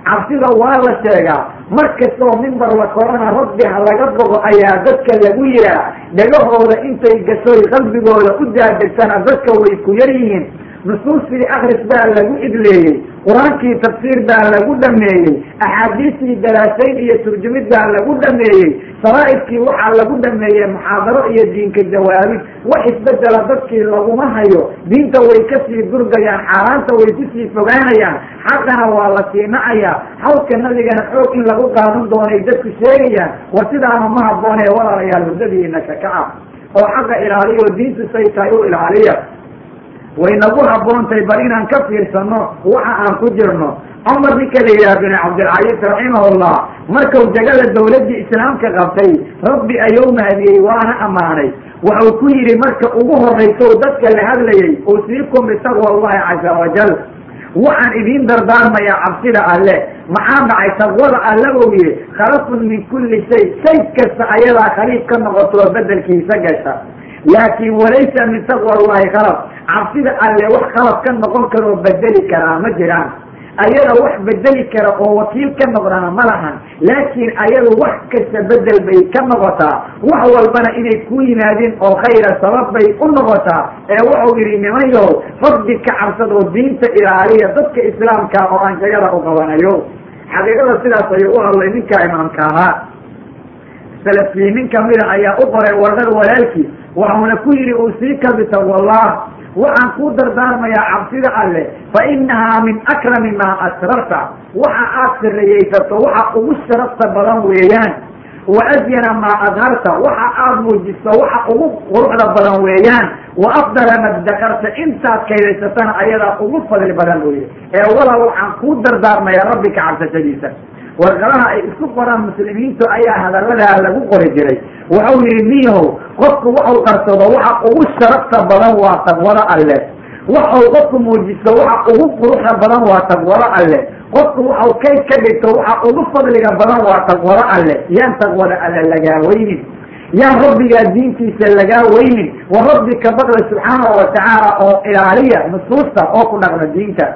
Cabsida waa la sheegaa mar kastoo mimbar la korana rabbi ha laga bogo ayaa dadka lagu yihaa dhegahooda intay gashoy qalbigooda u daadegtana dadka way ku yar yihiin nusuustii akris baa lagu idleeyey qur'aankii tafsiir baa lagu dhameeyey axaadiistii daraasayn iyo turjumid baa lagu dhameeyey saraa'idkii waxaa lagu dhameeyey muxaadaro iyo diinka jawaabid wax isbedela dadkii laguma hayo diinta way ka sii durgayaan xaaraanta way ku sii fogaanayaan xaqana waa la sii nacayaa hawlka nabigana xoog in lagu qaadan doonay dadku sheegayaan war sidaana ma habboonee walaalayaal hurdadiina kakaca oo xaqa ilaaliya oo diintu say tahay u ilaaliya way nagu habboontahay bal inaan ka fiirsano waxa aan ku jirno. Cumar ninka la yidhaha bin cabdilcaziz raximahullah markuu jagada dawladdii islaamka qabtay rabbi ayuu mahadiyey waana ammaanay. Waxau ku yidhi marka ugu horraysow dadka la hadlayay usiikum bitaqwa allahi caza wajal waxaan idiin dardaarmayaa cabsida alle. Maxaa dhacay? Taqwada alle buu yidhi khalafun min kulli shay shay kasta ayadaa khaliif ka noqotoo bedelkiisa gasha. Laakin walaysa min taqwa allahi khalaf cabsida alle wax khalaf ka noqon karoo bedeli karaa ma jiraan. Ayada wax bedeli kara oo wakiil ka noqdana ma lahan. Laakiin ayadu wax kasta bedel bay ka noqotaa. Wax walbana inay ku yimaadeen oo khayra sabab bay u noqotaa. Ee wuxuu yidhi nimanyahow rabbi ka cabsad oo diinta ilaaliya dadka islaamka oo aan jagada u qabanayo. Xaqiiqada sidaas ayuu u hadlay ninka imaamka ahaa. Salafiyiin nin kamida ayaa u qoray warqad walaalkii. Waxuuna ku yidhi usiika bitaqwallah waxaan kuu dardaarmayaa cabsida alleh fa inahaa min akrami maa asrarta. Waxa aad sirriyeysato waxa ugu sharafta badan weeyaan. Wa asyana maa adharta. Waxa aad muujiso waxa ugu quruxda badan weeyaan. Wa afdala maddakarta intaad kaydaysatana ayadaa ugu fadli badan weye ee walaal waxaan kuu dardaarmayaa rabbi ka cabsashadiisa warqadaha ay isku qoraan muslimiintu ayaa hadalladaa lagu qori jiray. Wuxuu yihi niyahow qofku waxau qarsado waxa ugu sharafta badan waa taqwado alle. Waxau qofku muujisto waxa ugu quruxda badan waa taqwado alle. Qofku waxau kayd ka dhigto waxa ugu fadliga badan waa taqwado alle. Yaan taqwada alle lagaa weynin. Yaan rabbigaa diintiisa lagaa weynin. Wa rabbi ka baqda subxaanahu watacaala oo ilaaliya nusuusta oo ku dhaqda diinta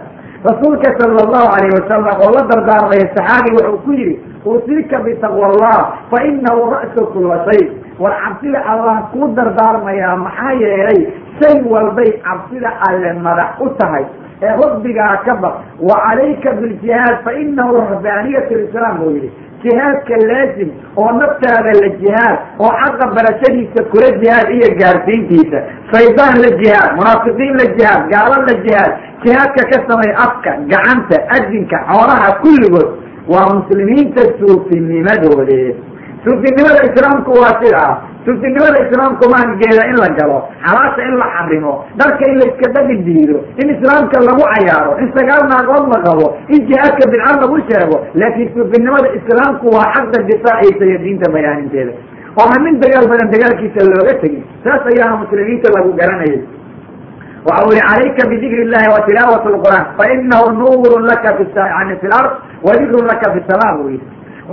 rasuulka sala allahu alayh wasalam oo la dardaarmaya saxaabi wuxuu ku yidhi usiika bitaqwa allah fa inahu ra'su kula shay. War cabsida allah kuu dardaarmayaa maxaa yeelay shay walbay cabsida alle madax u tahay ee rabbigaa ka baq wa calayka biljihaad fa inahu rahbaaniyat lislaam buu yihi jihaadka laasim oo naftaada la jihaad oo xaqa barashadiisa kula jihaad iyo gaarsiintiisa. Shaydaan la jihaad munaafiqiin la jihaad gaalo la jihaad. Jihaadka ka samay afka gacanta adinka xoolaha kulligood. Waa muslimiinta suufinimadoode suufinimada islaamku waa sidaa suufinimada islaamku maangeeda in la galo xalaasha in la xarimo dharka in la iska dhagi diido in islaamka lagu cayaaro in sagaal naagood la qabo in jihaadka bidca lagu sheego laakiin suufinimada islaamku waa xaqa difaaciisa iyo diinta bayaaninteeda oo hamin dagaal badan dagaalkiisa looga tegin saas ayaana muslimiinta lagu garanayay. Waxa ui calayka bidikri illahi wa tilaawat lqur'aan fa inahu nuurun laka fi yani fi lard wa dikrun laka fi samaa buu yihi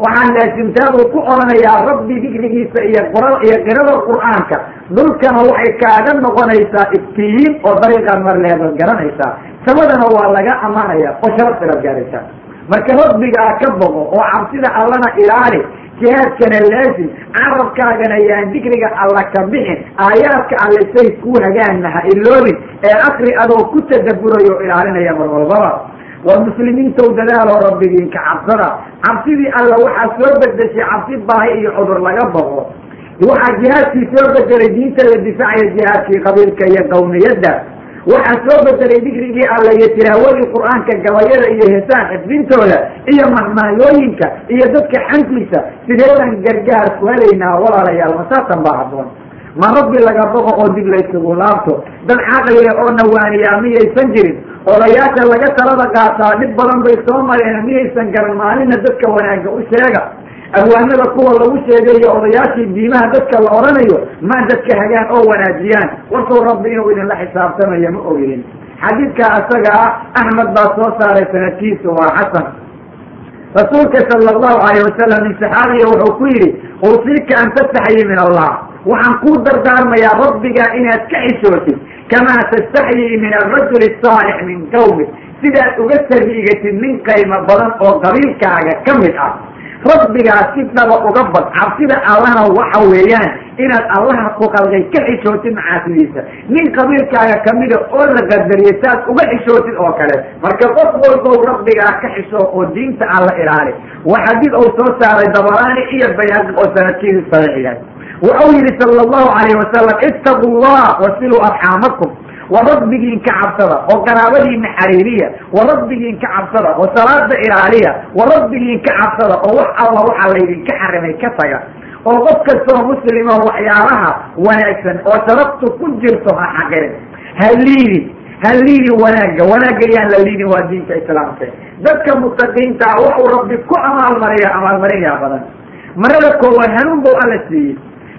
waxaan laasimtaabuu ku odhanayaa rabbi dikrigiisa iyo qura iyo qirada qur'aanka. Dhulkana waxay kaaga noqonaysaa iftiyin oo dariiqaad mar leedaad garanaysaa. Samadana waa laga amanaya oo sharaftilaad gaaraysaa marka rabbigaa ka boqo oo cabsida allana ilaali jihaadkana laasim carabkaagana yaan dikriga alla ka bixin aayaadka alle say kuu hagaanna ha iloobin ee akri adoo ku tadaburayo o ilaalinaya mar walbaba war muslimiintow dadaaloo rabbigiinka cabsada. Cabsidii alla waxaa soo bedeshay cabsi baahi iyo cudur laga boqo waxaa jihaadkii soo bedelay diinta la difaacaya jihaadkii qabiilka iyo qawmiyadda. Waxaa soo bedelay dikrigii alla iyo tilaawadii qur'aanka gabayada iyo heesaan xifdintooda iyo mahmaayooyinka iyo dadka xankiisa sideedan gargaar ku helaynaa walaalayaal masaasan baa habboon ma rabbi laga boqo oo dib laysugu laabto. Dad caqliga oo nawaaniyaa miyaysan jirin. Odayaasha laga talada qaataa dhib badan bay soo mareen miyaysan garan maalina dadka wanaagga u sheega. Abwaanada kuwa lagu sheegayo odayaashii diimaha dadka la odhanayo ma dadka hagaan oo wanaajiyaan. Warkuu rabbi inuu idinla xisaabtamayo ma ogidin xadiidkaa isaga ah axmed baa soo saaray sanadkiisu waa xasan. Rasuulka sala allahu alayh wasalam min saxaabiya wuxuu ku yidhi usiika an tastaxyi min allah waxaan kuu dardaarmayaa rabbigaa inaad ka xishootid kamaa tastaxyii min arajuli asaalix min qawmi. Sidaad uga sariigatid nin qaymo badan oo qabiilkaaga ka mid ah rabbigaa si dhaba uga bad cabsida allana waxa weeyaan inaad allaha ku qalqay ka xishootid macaasidiisa nin qabiilkaaga kamida oo la qadariyay saad uga xishootid oo kale. Marka qof walbow rabbigaa ka xisho oo diinta alla ilaali waa xadiid uu soo saaray dabaraani iyo bayaaqi oo sanadkiisu saxiix wuxuu yihi sala allahu alayh wasalam ittaqu llah wasiluu arxaamakum wa rabbigiin ka cabsada oo qaraabadiina xariiriya. Wa rabbigiin ka cabsada oo salaada ilaaliya. Wa rabbigiin ka cabsada oo wax alla waxaa laydinka xarimay ka taga. Oo qof kastoo muslima waxyaalaha wanaagsan oo sharaftu ku jirto ha xaqirin ha liidin ha liidin wanaagga. Wanaagga yaan la liidin waa diinta islaamka. Dadka mutaqiintaa waxuu rabbi ku amaalmariya amaalmarinyaa badan. Marada koowaad hanuun buu alla siiyey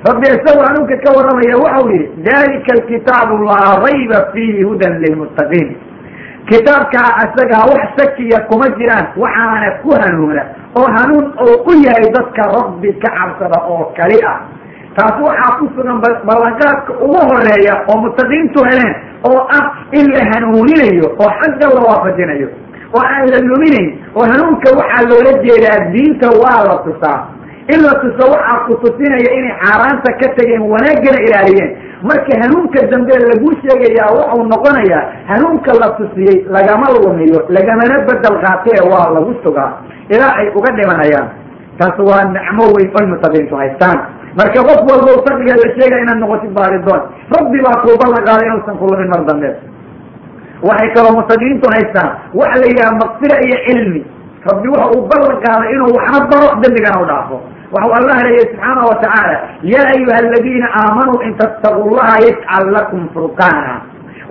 rabbi isagoo hanuunka ka warramaya waxau yihi dalika alkitaabu laa rayba fiihi hudan lilmuttaqiin. Kitaabkaa isagaa wax shakiya kuma jiraan waxaana ku hanuuna oo hanuun oo u yahay dadka rabbi ka cabsada oo kali ah. Taas waxaa ku sugan ballanqaadka ugu horreeya oo mutaqiintu heleen oo ah in la hanuuninayo oo xagga la waafajinayo oo aan la luminayn oo hanuunka waxaa loola jeedaa diinta waa la tusaa in la tuso waxaa ku tusinaya inay xaaraanta ka tageen wanaaggana ilaaliyeen. Marka hanuunka dambe laguu sheegayaa wuxuu noqonayaa hanuunka la tusiyey lagama lumiyo lagamana bedel qaatee waa lagu sugaa. Ilaa ay uga dhimanayaan. Taas waa nicmo weyn oy mutaqiintu haystaan. Marka qof walba taqiga la sheegaya inaad noqotid baaridoon rabbi baa kuu ballan qaaday inuusan ku lumin mar dambe. Waxay kaloo mutaqiintu haystaan waxa la yidhaha maqfira iyo cilmi. Rabbi waxa uu ballan qaaday inuu waxna baro dembigana u dhaafo waxau allah leeyahy subxaana wa tacaala yaa ayuha aladiina aamanuu in tattaquu llaha yajcal lakum furqaana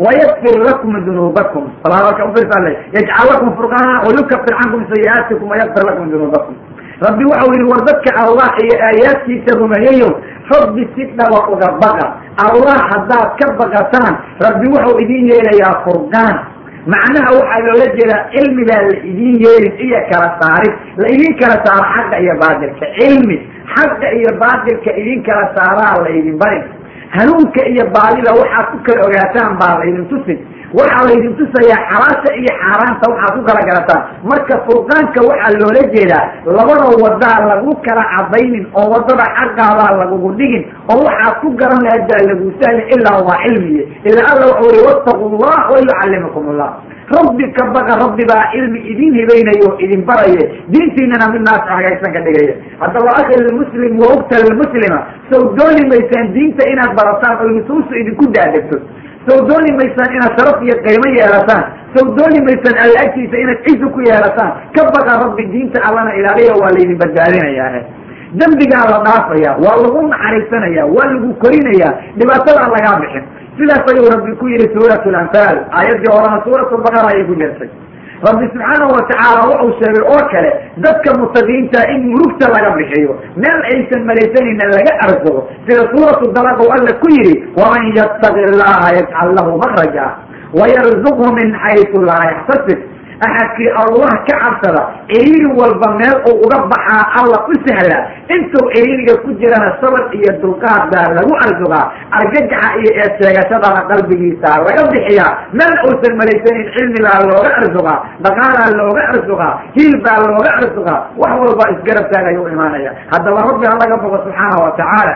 wayakfir lakum dunuubakum salaaaka ufiirsa le yajcal lakum furqaana wayukafir cankum sayi'aatikum wayakfir lakum dunuubakum rabbi waxau yihi war dadka allah iyo aayaadkiisa rumeeyayo rabbi si dhaba uga baqa allah haddaad ka baqataan rabbi wuxuu idin yeelayaa furqaan macnaha waxaa loola jeedaa cilmigaa la idin yeelin iyo kala saarid la idin kala saaro xaqa iyo baatilka. Cilmi xaqa iyo baatilka idin kala saaraa la idin barin. Hanuunka iyo baadida waxaad ku kala ogaataan baa la idin tusin waxaa laydin tusayaa xalaasha iyo xaaraanta waxaad ku kala garataan marka furqaanka waxaa loola jeedaa labada wadaa lagu kala cadaynin oo waddada xaqaadaa lagugu dhigin oo waxaad ku garan lahayd baa lagu sahlin ilaa waa cilmiye. Ilaa alla wuxuu yihi wattaqu llah wa yucallimukum allah rabbi ka baqa rabbi baa cilmi idin hibaynayo o idin baraye. Diintiinana mid naas hagaysan ka dhigaya. Haddaba akhi lmuslim wa ugta lmuslima sow dooni maysaan diinta inaad barataan oo nusuustu idinku daadegto sow dooni maysaan inaad sharaf iyo qiimo yeelataan. Sow dooni maysaan alla agtiisa inaad cizi ku yeelataan. Ka baqa rabbi diinta allana ilaaliya waa laydin badbaadinayaa dembigaa la dhaafaya waa lagu naxariisanaya waa lagu korinayaa. Dhibaatadaa lagaa bixin. Sidaas ayuu rabbi ku yihi suurat lanfaal aayaddii horena suurat lbaqara ayay ku jirtay rabbi subxaanahu watacaala wuxuu sheegay oo kale dadka mutaqiinta in murugta laga bixiyo meel aysan malaysanayna laga arsago sida suuratu dalaq u alla ku yihi waman yattaqi llaha yajcal lahu makraja wayarzuqhu min xaysu laa yaxtasib axadkii allah ka cabsada ciriiri walba meel uu uga baxaa alla u sahla intuu ciriiriga ku jirana sabr iyo dulqaad baa lagu arsugaa argagaxa iyo eedsheegashadana qalbigiisa laga bixiyaa. Meel uusan malaysanin cilmi baa looga arsugaa dhaqaalaa looga arsugaa hiil baa looga arsugaa wax walba isgarab taagayuu imaanaya haddaba rabbi ha laga bogo subxaana wa tacaala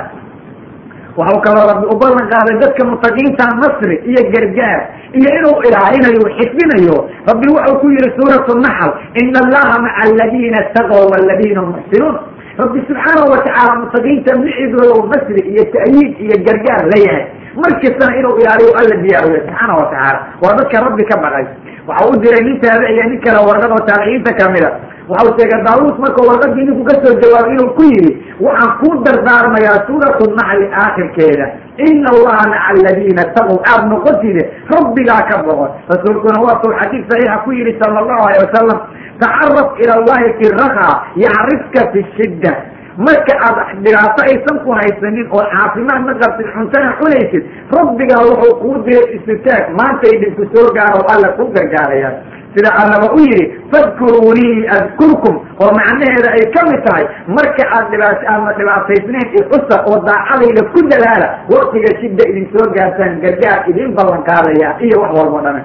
waxau kaloo rabbi u ballan qaaday dadka mutaqiinta nasri iyo gargaar iyo inuu ilaalinayo xifdinayo. Rabbi wuxuu ku yihi suurat naxl ina allaha maca aladiina taqow waladiina hum muxsinuun rabbi subxaanahu watacaala mutaqiinta micigooda nasri iyo ta'yiid iyo gargaar la yahay. Markastana inuu ilaaliyo alla diyaariyo subxaana watacaala waa dadka rabbi ka baqay. Waxau u diray nin taabici iyo nin kale warqad oo taabiciinta kamida waxau sheegay daawuud markuu warqadii ninku ka soo jawaabay inuu ku yidhi waxaan kuu dardaarmayaa suuratu naxli aakhirkeeda. Ina allaha maca aladiina taqow aad noqotide rabbigaa ka boqon rasuulkuna waatuu xadiid saxiixa ku yihi sala allahu alay wasalam tacaraf ila allahi fi raka yacrifka fi shidda marka aad dhibaato aysan ku haysanin oo caafimaad ma qabtid cuntana cunaysid rabbigaa wuxuu kuu diray istitaag maantay dhibku soo gaaro alla ku gargaaraya sida allaba u yihi fadkuruunii adkurkum oo macnaheeda ay ka mid tahay marka aad dhibaat aadna dhibaataysnayn ixusa oo daacadayda ku dadaala waktiga shidda idin soo gaartaan gargaar idin ballan qaadaya iyo wax walbo dhame.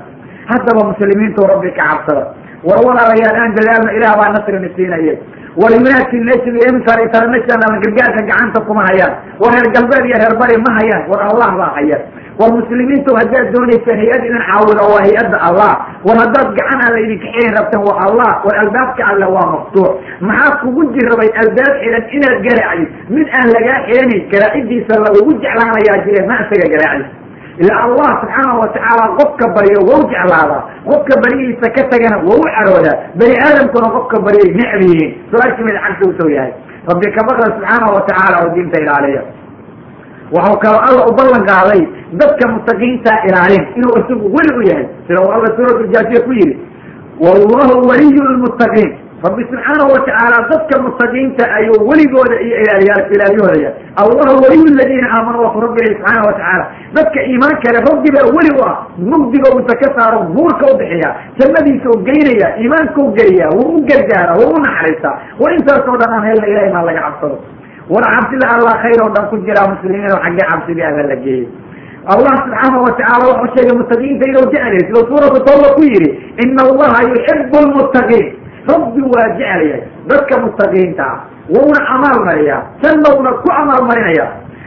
Haddaba muslimiintu rabbi ka cabsada. War walaalayaal aan dadaalno ilaah baa nasrina siinaya nation iyo imsar international gargaarka gacanta kuma hayaan. War reer galbeed iyo reer bari ma hayaan. War allah baa haya war muslimiintu haddaad doonaysa hay'ad idin caawido waa hay'adda allah. War haddaad gacan aan la idinka xilin rabtaan waa allah. War albaabka alle waa maftuux maxaa kugu jirabay albaab xilan inaad garaacdid mid aan lagaa xilanayn garaacidiisa lagugu jeclaanayaa jire ma isaga garaaci ila allah subxaanahu watacaala qofka baryo wau jeclaadaa qofka baryihiisa ka tagana waa u caroodaa. Bani aadamkuna qofka baryay necb yihiin. Su'aashii mid cagsi u soo yahay. Rabbi ka baqda subxaanahu watacaala oo diinta ilaaliya waxau kaloo alla u ballan qaaday dadka mutaqiinta ilaalin inuu isagu weli u yahay. Sida uu alla suuratuljaasiya ku yihi wallahu waliyu lmuttaqiin rabbi subxaanahu watacaala dadka mutaqiinta ayuu weligooda iyo ilaaliyaa ilaaliyooda allahu waliyu ladiina aamanuu waku rabbi ilahi subxaana watacaala dadka iimaan kale rabbi baa weli u ah. Mugdiga unta ka saaro buurka u bixiya jannadiisa u geynaya iimaanka u geliya wuu u gargaara wuu u naxariistaa war intaasoo dhan aan helna ilahay maa laga cabsado. War cabsida allah khayr oo dhan ku jiraa muslimiin oo xaggee cabsidii alla la geeyey. Allah subxaanahu watacaala wuxuu sheegay mutaqiinta inuu jeclay sida suuratu tawba ku yihi ina allaha yuxibu lmuttaqiin rabbi waa jecelyahay dadka mutaqiinta ah wuuna amaal mariyaa jannowna ku amaal marinaya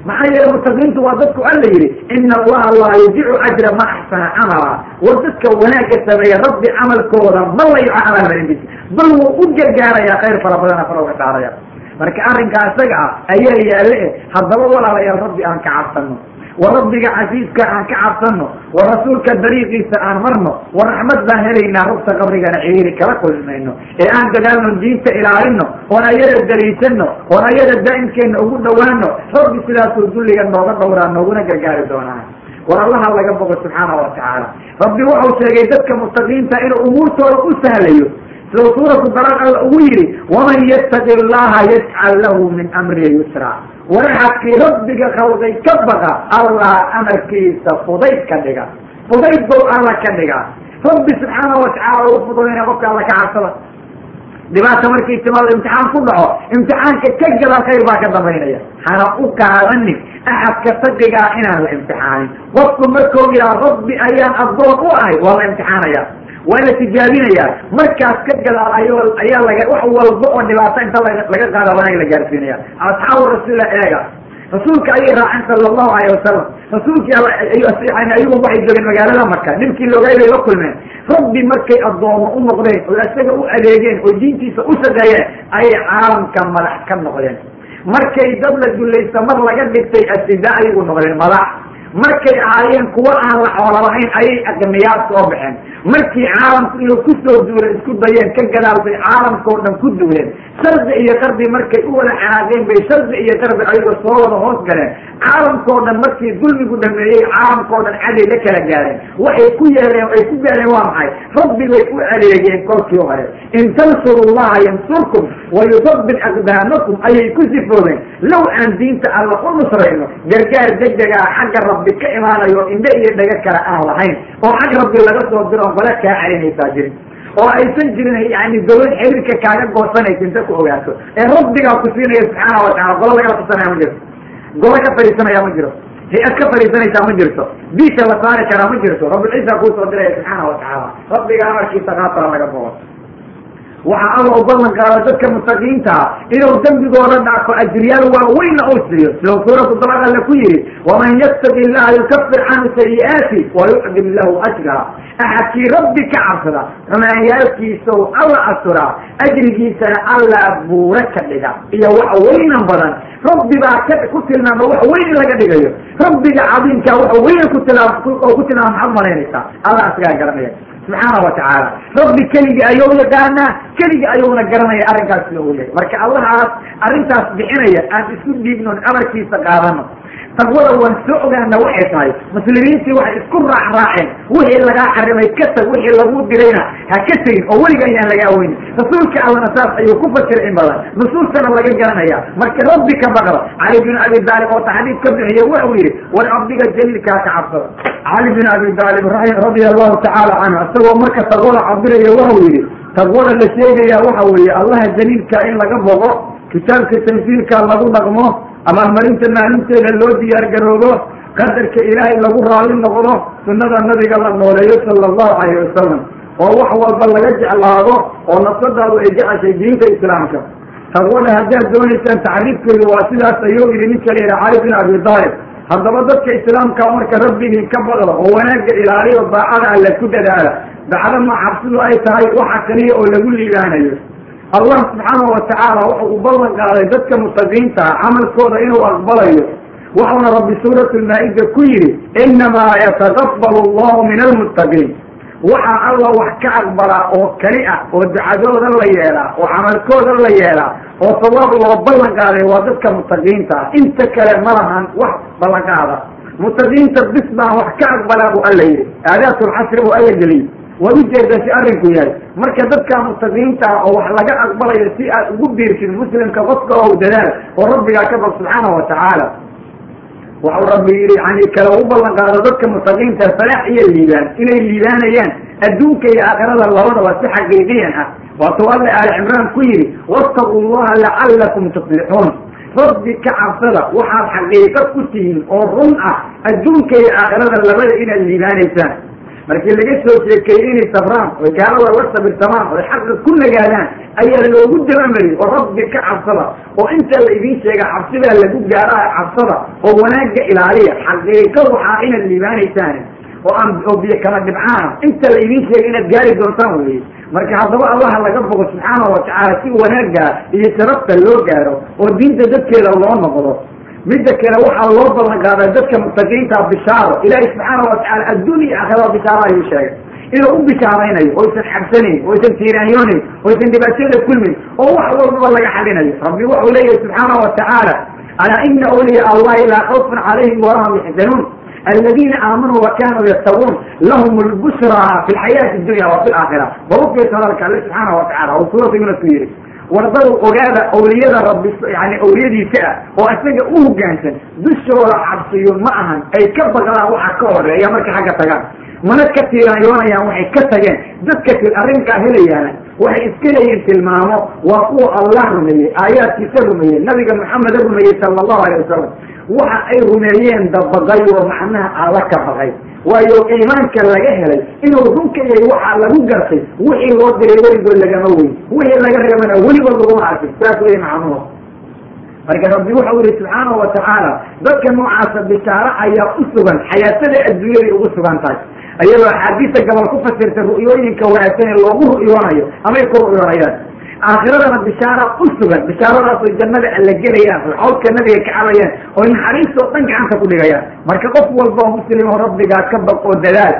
maxaa yeele mutaqiintu waa dadku alla yihi ina allaha laa yudicu ajra ma axsana camala. War dadka wanaagga sameeya rabbi camalkooda ma layo amaal marintiisa bal wuu u gargaarayaa khayr fara badana fara uga saaraya marka arrinkaa isaga ah ayaa yaale eh haddaba walaalayaal rabbi aan ka cabsano war rabbiga casiiska aan ka cabsano war rasuulka dariiqiisa aan marno war raxmad baan helaynaa rugta qabrigana ciriiri kala kulmayno. Ee aan dadaalno diinta ilaalino oon ayada daliisano oon ayada daa'imkeena ugu dhawaano rabbi sidaasuu dulliga nooga dhowraa nooguna gargaari doonaa. War allaha laga bogo subxaana wa tacaala. Rabbi wuxuu sheegay dadka mutaqiinta inuu umuurtooda u sahlayo. Sida suuratu dalaaq alla ugu yihi waman yattaqi allaha yajcal lahu min amrihi yusra waraxadkii rabbiga khalqay ka baqa allah amarkiisa fudayd ka dhiga. Fudayd bow alla ka dhiga. Rabbi subxaana watacaala u fududayna qofka alla ka cabsada dhibaata markii timaado imtixaan ku dhaco imtixaanka ka gadaal khayr baa ka dambaynaya. Hana u qaadanin axadka taqigaa inaan la imtixaanin. Qofku markuu yidhaha rabbi ayaan addoon u ahay waa la imtixaanaya. Waa la tijaabinayaa markaas ka gadaal ay ayaa laga wax walba oo dhibaato inta laga qaada wanaag la gaarsiinaya. Asxaabu rasuulillah eega rasuulka ayay raaceen sala allahu alayh wasalam rasuulkii ayagu waxay joogeen magaalada marka. Ninkii loogaay bay la kulmeen. Rabbi markay addoomo u noqdeen oo isaga u adeegeen oo diintiisa u shaqeeyeen ayay caalamka madax ka noqdeen. Markay dad la dulaysta mar laga dhigtay asida ayagu noqdeen madax. Markay ahaayeen kuwa aan la xoolo lahayn ayay aqniyaad soo baxeen markii caalamku inuu ku soo duula isku dayeen ka gadaalbay caalamkao dhan ku duuleen. Shardi iyo qardi markay u wada canaaqeen bay shardi iyo qardi ayagoo soo wada hoos galeen. Caalamkao dhan markii dulmigu dhameeyey caalamkao dhan caday la kala gaareen. Waxay ku yeeleen ay ku gaareen waa maxay? Rabbi bay u adeegeen kolkii hore. In tansuru llaha yansurkum wayusabbit aqdaamakum ayay ku sifoobeen low aan diinta alla u nusrayno gargaar degdegaa xagga rabbi ka imaanayo indhe iyo dhaga kale aan lahayn. Oo xag rabbi laga soo diro on bala kaa celinaysaa jirin. oo aysan jirin yani dawlad xiriirka kaaga goosanaysa inta ku ogaato ee rabbigaa ku siinaya subxaana watacala golo lagala tusanaya ma jirto. golo ka fadhiisanaya ma jiro hay'ad ka fadhiisanaysaa ma jirto. biisha la saari karaa ma jirto. rabbilciisa kuusoo diraya subxaana watacaala rabbiga amarkiisa qaatala laga bogo waxaa alla u ballan qaada dadka mutaqiintaa inuu dembigooda dhaafo ajriyaal waaweynna uu siiyo siduu suuratu dabaq alle ku yihi waman yattaqi illaha yukafir canhu sayi'aati wayucdim lahu ajra. Axadkii rabbi ka cabsada xumaanyaalkiisau alla asturaa ajrigiisana alla buura ka dhiga. Iyo wax weynan badan rabbi baa ka ku tilmaama wax weyn in laga dhigayo. Rabbiga cadiimkaa wax weyna ku tilmaam ku tilmaama maxaad malaynaysaa alla asgaa garanaya subxaana watacaala rabbi keligii ayuu yaqaanaa keligii ayuuna garanaya arrinkaas uu yahay marka allahaas arrintaas bixinaya aan isku dhiibnon amarkiisa qaadano taqwada waan soo ogaana waxay tahay muslimiintii waxay isku raac raaceen. Wixii lagaa xarimay ka tag wixii lagu dirayna ha ka tegin oo weliga ayaan laga aweynin rasuulka allana saas ayuu ku fasiray in badan. Nusuustana laga garanaya. Marka rabbi ka baqda cali bin abi daalib oo taxdiid ka bixiya wuxuu yidhi war rabbiga jaliilkaa ka cabsada cali bin abi daalib radia allahu tacaala canhu isagoo marka taqwada cabiraya wuxuu yidhi taqwada la sheegaya waxa weeye allaha jaliilka in laga boqo kitaabka tansiilka lagu dhaqmo abaalmarinta maalinteeda loo diyaar garoobo qadarka ilaahay lagu raali noqdo sunnada nabiga la nooleeyo sala allahu calayh wasalam oo wax walba laga jeclaado oo nafsadaadu ay jeceshay diinta islaamka. Taqwada haddaad doonaysaan tacriifkeedu waa sidaas ayuu yidhi ninka la yidhaha cali bin abi daalib haddaba dadka islaamka marka rabbigii ka baqdo oo wanaagga ilaaliyo daacada alle ku dadaala. Dacdama cabsidu ay tahay waxa kaliya oo lagu liibaanayo allah subxaanahu watacaala wuxuu u ballan qaaday dadka mutaqiinta camalkooda inuu aqbalayo. Wuxuuna rabbi suurat lmaa-ida ku yidhi inamaa yataqabal allahu min almuttaqiin waxaa alla wax ka aqbalaa oo keli ah oo ducadooda la yeelaa oo camalkooda la yeelaa oo sawaab loo ballan qaaday waa dadka mutaqiinta ah inta kale ma lahan wax ballan qaada. Mutaqiinta bis baan wax ka aqbalaa buu alla yidhi. Aadaatulcasri buu alla geliyey waad u jeedaa si arrinku yahay. Marka dadka mutaqiinta ah oo wax laga aqbalayo si aad ugu biirsid muslimka qofka oo dadaal oo rabbigaa ka baq subxaanahu watacaala waxau rabbi yidhi yani kale u ballan qaado dadka mutaqiinta falaax iyo liibaan inay liibaanayaan adduunka iyo aakhirada labadaba si xaqiiqiyan ah. Waatuu alle aali cimraan ku yidhi wattaquu llaha lacalakum tuflixuun. Rabbi ka cabsada waxaad xaqiiqo ku tihiin oo run ah adduunka iyo aakhirada labada inaad liibaanaysaan markii laga soo sheekeeyey inay safraan oy gaalada la sabirtamaan oy xaqa ku nagaadaan ayaa loogu dabamariyey oo rabbi ka cabsada oo inta la idiin sheega cabsidaa lagu gaaraha cabsada oo wanaagga ilaaliya xaqiiqo waxaa inaad liibaanaysaan oo aan oo biyo kala dhibcaana inta la idiin sheega inaad gaari doontaan weye marka haddaba allaha laga bogo subxaanahu watacaala si wanaagga iyo sharafta loo gaaro oo diinta dadkeeda loo noqdo midda kale waxaa loo ballan qaaday dadka mutaqiinta bishaaro ilaahay subxaana watacaala adduun iyo aakhirada bishaaro ayuu sheegay. Inuu u bishaaraynayo oysan xabsanayn oysan tiiraanyoonayn oysan dhibaatada kulmin oo wax walbaba laga xalinayo rabbi wuxuu leeyahay subxaana watacaala alaa ina awliyaa allahi laa khawfun calayhim walahum yaxzanuun aladiina aamanuu wa kanuu yattaquun lahum lbushraa fi lxayaati dunya wa fi laakhira barufiisa hadalka alle subxaana watacala oo suurata yunus ku yidhi wardadu ogaada awliyada rabbi yani awliyadiisa ah oo isaga u hoggaansan dushooda cabsiyo ma ahan ay ka baqdaan waxa ka horreeya markay xagga tagaan mana ka tiiraanyoonayaan waxay ka tageen. Dadka arrinkaa helayaana waxay iska leeyihiin tilmaamo waa kuwa allah rumeeyey aayaadkiisa rumeeyey nabiga maxameda rumeeyey sala allahu alayh wasalam waxa ay rumeeyeen dabaqay oo macnaha alla ka baqay waayo iimaanka laga helay inuu runka yahay waxaa lagu gartay wixii loo diray weligood lagama weyn wixii laga reebana weligood laguma arkin. Saas wey macnuhu marka rabbi wuxuu yihi subxaanahu watacaala dadka noocaasa bishaaro ayaa u sugan xayaatada adduunyaday ugu sugan tahay. Ayadoo axaadiista gabal ku fasirta ru'yooyinka wanaagsan ee loogu ru'yoonayo amay ku ru'yoonayaan aakhiradana bishaara u sugan bishaaradaasoo jannada alla gelayaan oo nabiga ka cabayaan oo naxariistoo dhan gacanta ku dhigayaan marka qof walba oo muslim oo rabbigaa ka baq oo dadaal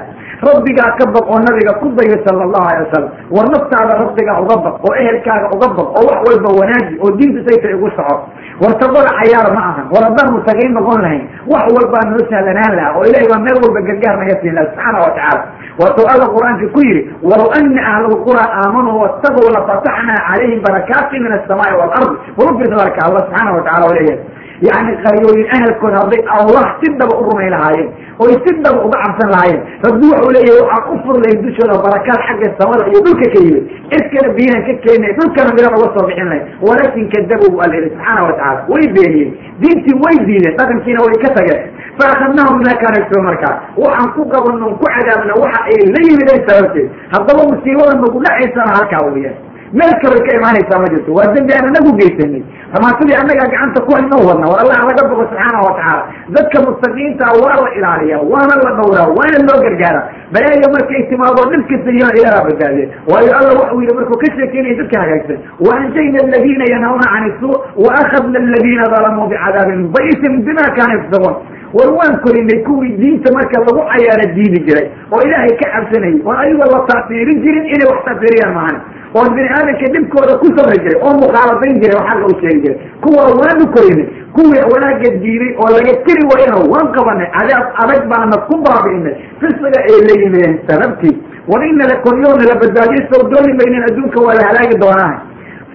rabbigaa ka baq oo nabiga ku dayo sala allahu alay wasalam war naftaada rabbigaa uga baq oo ehelkaaga uga baq oo wax walba wanaaji oo diinta sayta igu soco. War tabada cayaar ma ahan war haddaan mutaqiin noqon lahayn wax walbaa noo sahlanaan laha oo ilahay baa meel walba gargaar naga siin laha subxaana watacaala waatuu alla qur'aanka ku yidhi walow ana ahla lqura aamanuu wattaquu lafataxnaa calayhim barakaati min asamaai waalardi warufirsa marka allah subxaana watacala oo leeyahay yani qaryooyin ahelkood hadday allah si dhaba u rumay lahaayeen oy si dhaba uga cabsan lahaayeen rabbi wuxuu leeyahay waxaan u fur lahayn dushooda barakaad xagga samada iyo dhulka ka yimid. Cirkana biyahan ka keenay dhulkana midaan uga soo bixin lahayn walaakin kadabu bu alla yihi subxaana watacaala way beeniyeen. Diintii way diideen dhaqankiina way ka tageen faakadnahum bima kaana yagsibuun markaa waxaan ku qabano ku cadaabna waxa ay la yimideen sababteed haddaba musiibada nagu dhacaysana halkaa weeyaan meel kalay ka imaanaysaa ma jirto waa dembi aan anagu geysanay ramaasadii annagaa gacanta ku hayno wadna war allah laga bogo subxaana watacaala dadka mustaqiinta waa la ilaaliya waana la dhowraa waana loo gargaara balaayo markay timaado dhibkasta yimaan ilaaha badbaadiye waayo alla waxuu yihi markuu ka sheekeynaya dadka hagaagsan waanjayna aladiina yanhawna can isuu waakadna aladiina dalamuu bicadaabin ba'isin bima kaana yafsabuun war waan korinay kuwii diinta marka lagu cayaara diidi jiray oo ilaahay ka cabsanayay oon ayagoo la taasiirin jirin inay wax taasiiriyaan maahan oon bini aadamka dhibkooda ku sabri jiray oo mukhaaladayn jiray oo xagga u sheegi jiray. Kuwa waanu korinay kuwii wanaaga diiday oo laga tiri wayna waan qabanay cadaab adag baana ku baabi'inay fisiga ay la yimideen sababtii war ina la koryoona la badbaadiyo sow dooni adduunka waa la halaagi doonaa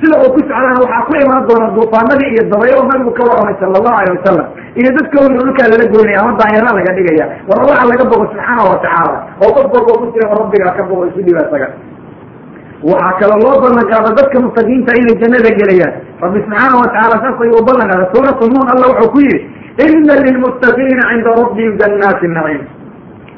sida uu ku socdana waxaa ku imaan doona duufaanadii iyo dabaylo nabigu ka warramay sala allahu alay wasalam iyo dadka weli dhulkaa lala goynaya ama daanyara laga dhigaya. War allaha laga bogo subxaana watacaala oo qof walba ku jira rabbigaa ka bogo isu dhiba isaga. Waxaa kaloo loo ballan qaada dadka mustaqiinta inay jannada gelayaan. Rabbi subxaana watacaala saas ayuu ballan qaada suuratu nuun alla wuxuu ku yidhi ina lilmuttaqiina cinda rabbihim jannaati naciim.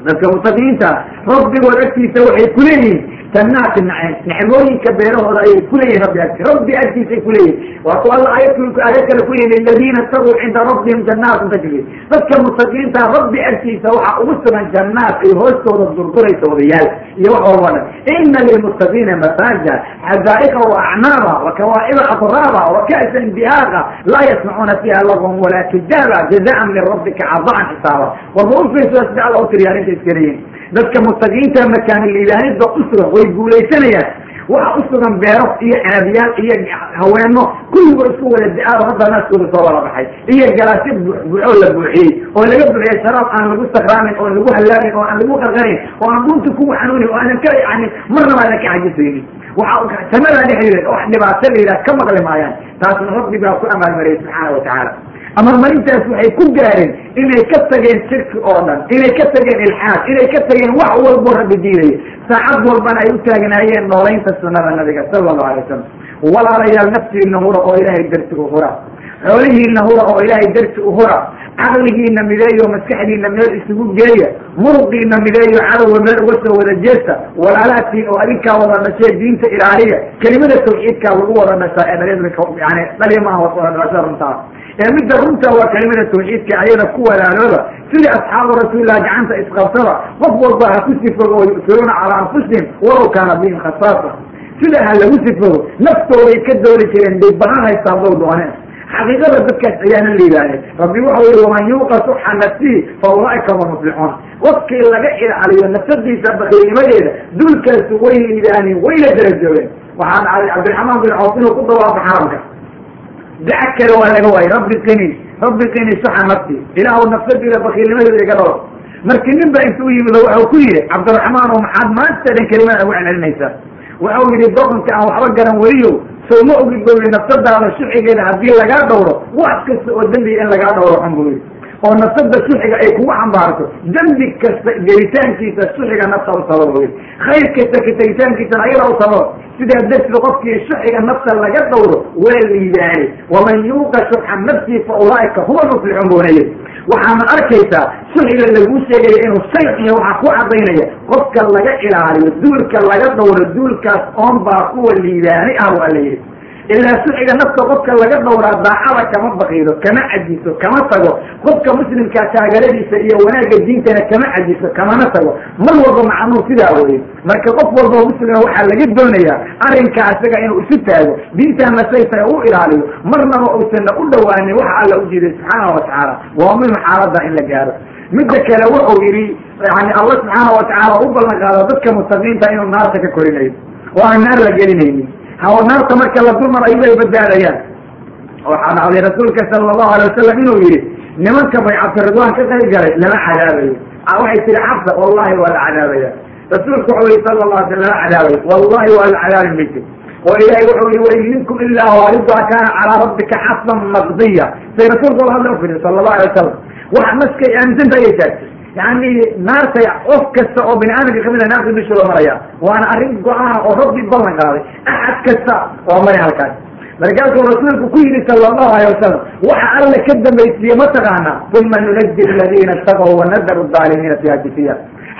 Dadka muttaqiinta rabbigood agtiisa waxay kuleeyihiin jannaati naciim nicmooyinka beerahooda ayay kuleeyihin rabbi agti rabbi agtiisay kuleeyihin waa ku alla ayadku aayad kale ku yihi liladiina taquu cinda rabbihim jannaatun tajri dadka muttaqiinta rabbi agtiisa waxaa ugu sugan jannaat ay hoostooda durduraysa wadayaal iyo wax walba dhan ina lilmuttaqiina mafaaja xadaa'iqa waacnaaba wakawaa'iba atraaba waka'san dihaaqa laa yasmacuuna fiha lagwan walaa kidaaba jazaan min rabbika cadaan xisaaba warba u fiirsa sida alla u arrinta iska leeyihiin dadka muttaqiinta makaaniliibaanida u sugan way guulaysanayaan waxa u sugan beero iyo aabiyaal iyo haweeno. Kulligoo isku wada da'aado hadda naaskooda soo wada baxay. Iyo galaasyo buuxoo la buuxiyey oo laga buuxiyey sharaab aan lagu sakraamin oo lagu hallaamin oo aan lagu qarqarin oo aan dhunta kugu xanuunin oo aanan ka yani marnaba aadan ka cajisaynin waxa samadaa dhexdeeda wax dhibaato la yidhaha ka maqli maayaan. Taasna rabbi baa ku amaalmariyay subxaana watacaala amarmarintaas waxay ku gaareen inay ka tageen shirki oo dhan inay ka tageen ilxaad inay ka tageen wax walbo rabbi diidaya saacad walbana ay u taagnaayeen noolaynta sunada nabiga sala allahu alay wasalam walaalayaal naftiina hura oo ilaahay darti u hura. Xoolihiina hura oo ilaahay darti u hura. Caqligiina mideeyo maskaxdiina meel isugu geeya. Muruqiina mideeyo cadowga meel uga soo wada jeesta. Walaalaatiin oo adinkaa wada dhashee diinta ilaaliya kelimada tawxiidkaa lagu wada dhashaa ee dhal yani dhaliya maaha runtaa ee midda runta waa kelimada tawxiidka ayada ku walaalooba sidii asxaabu rasuulilah gacanta isqabsada qof walba ha ku sifogo oo yu'tiruuna calaa anfusihim walow kaana bihim khasaasa sida ha lagu sifogo naftooday ka dooli jireen bay baahan haysta haddow dooneen xaqiiqada dadkaas ayaana liibaanay rabbi wuxuu yihi waman yuuqa suxa nafsihi fa ulaaika hum muflixuun qofkii laga ilaaliyo nafsadiisa bakiilnimadeeda dulkaasu way liibaaneen wayna darajoobeen waxaa dhacday cabdiraxmaan bin cawf inuu ku dawaafo xaramka daca kale waa laga waayay rabbi qini rabbi qini suxa nafsi ilaahu nafsadiida bakiilnimadeeda iga dhowr markii nin baa intuu yimid waxau ku yihi cabdiraxmaan oo maxaad maanta dhan kelimada ugu celcelinaysaa waxau yihi doqonka aan waxba garan weliyo sow ma ogid bu yihi nafsadaada shuxigeeda haddii lagaa dhowro wax kasta oo dembiga in lagaa dhowro xun bu yihi oo nafsada shuxiga ay kugu xambaarto dembi kasta gelitaankiisa shuxiga nafta u sabab wey khayr kasta ka tegitaankiisana ayada u sabab sidaa darteed qofkii shuxiga nafta laga dhowro waa liibaanay waman yuuqa shuxa nafsii fa ulaaika huwa muflixuun buunaya waxaana arkaysaa shuxiga laguu sheegaya inuu shay iyo waxaa ku cadaynaya qofka laga ilaaliyo duulka laga dhowro duulkaas oon baa kuwa liibaani ah waa la yidhi ilaa shuxiga nafta qofka laga dhowraa daacada kama bakiilo kama cajiso kama tago qofka muslimkaa taageeradiisa iyo wanaagga diintana kama cajiso kamana tago mar walba macnuu sidaa weye marka qof walbao muslima waxaa laga doonayaa arrinkaa isaga inuu isu taago diintaana say u ilaaliyo marnaba uusanna u dhowaanin waxa alla u subxaana watacaala waa muhiim xaalada in la gaaro midda kale wuxuu yidhi yani allah subxaana watacaala u ballan qaado dadka mutaqiinta inuu naarta ka korinayo oo aan naar la gelinaynin naarta marka la dulmar ayubay badbaadayaan waxaa dhacday rasuulka sala allahu alay wasalam inuu yihi nimanka baycatu ridwaan ka qayb galay lama cadaabayo waxay tihi xabsa wallahi waa la cadaabaya rasuulku wuxuu yihi sala la sl lama cadaabayo wallahi waa la cadaabi mayso oo ilahay wuxuu yihi wain minkum ilaa waariduha kaana calaa rabbika xasban maqdiya. Say rasuulku la hadla ufiri sala allahu alay wasalam wax naskay aaminsanta ayay taagtay yani naarta qof kasta oo bini aadamka ka mid a naarta dushooda maraya waana arrin go'aan oo rabbi ballan qaaday. Axad kasta waa mari halkaas. Markaasuu rasuulku ku yidhi sala allahu alay wasalam waxa alla ka dambaysiiye mataqaana uma nunaji aladiina istaqow wanadaru aalimiina fiha jisiya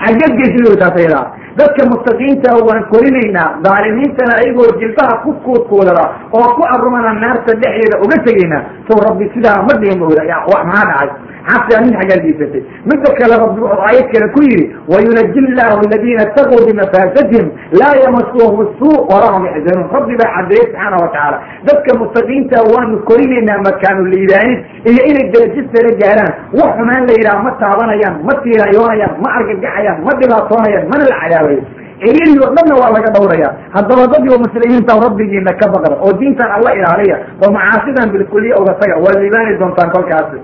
xaggeed geysid taas ayadaa dadka muttaqiinta waan korinaynaa daalimiintana ayagoo jilbaha ku kuudkuudada oo ku arumana naarta dhexdeeda uga tegaynaa sow rabbi sidaa ma dhihin mooda wax maxaa dhacay xabsigaa mid xagaaldiisatay midda kale rabbi wuxuu aayad kale ku yidhi wayunaji llahu aladiina itaquu bimafaasatihim laa yamasuhum suu walahum yaxzanuun rabbi baa cadeeyey subxaana watacaala dadka muttaqiinta waanu korinaynaa makaanu liibaanin iyo inay darajo sare gaaraan wax xumaan la yidhaha ma taabanayaan ma tiirayoonayaan ma argagaxayaan ma dhibaatoonayaan mana la cadaabayo ciriiri oo dhanna waa laga dhawraya haddaba dadyo muslimiinta rabbigiina ka baqda oo diintan alla ilaaliya oo macaasidan bilkuliya uga taga waa liibaani doontaan kolkaasi.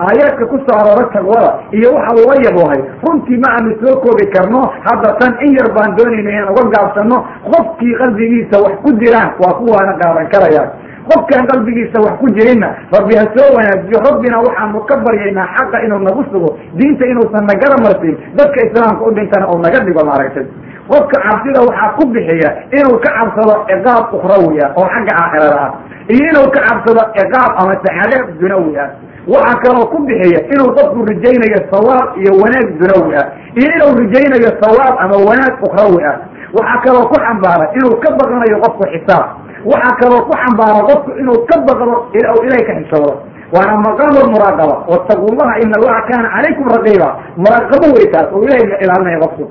Aayaadka ku soo aroora taqwada iyo waxa loo yaboohay runtii ma aanu soo koobi karno hadda tan in yar baan doonayna inaan uga gaabsano qofkii qalbigiisa wax ku jiraan waa kuwaana qaadan karaya qofkaan qalbigiisa wax ku jirinna rabbi ha soo wanaajiyo rabbina waxaanu ka baryaynaa xaqa inuu nagu sugo diinta inuusan nagala marsin dadka islaamka u dhintana uu naga dhigo maaragtay. Qofka cabsida waxaa ku bixiya inuu ka cabsado ciqaab ukhrawi ah oo xagga aakhirada ah iyo inuu ka cabsado ciqaab ama saxaade dunawi ah waxaa kaloo ku bixiya inuu qofku rajaynayo sawaab iyo wanaag dunawi ah iyo inuu rajaynayo sawaab ama wanaag ukhrawi ah waxaa kaloo ku xambaara inuu ka baqanayo qofku xisaab waxaa kaloo ku xambaara qofku inuu ka baqdo ilahay ka xishoodo waana maqaam muraaqaba. Wataqullaha ina allaha kaana calaykum raqiiba. Muraaqabo wey taas oo ilahay ilaalinaya qofku.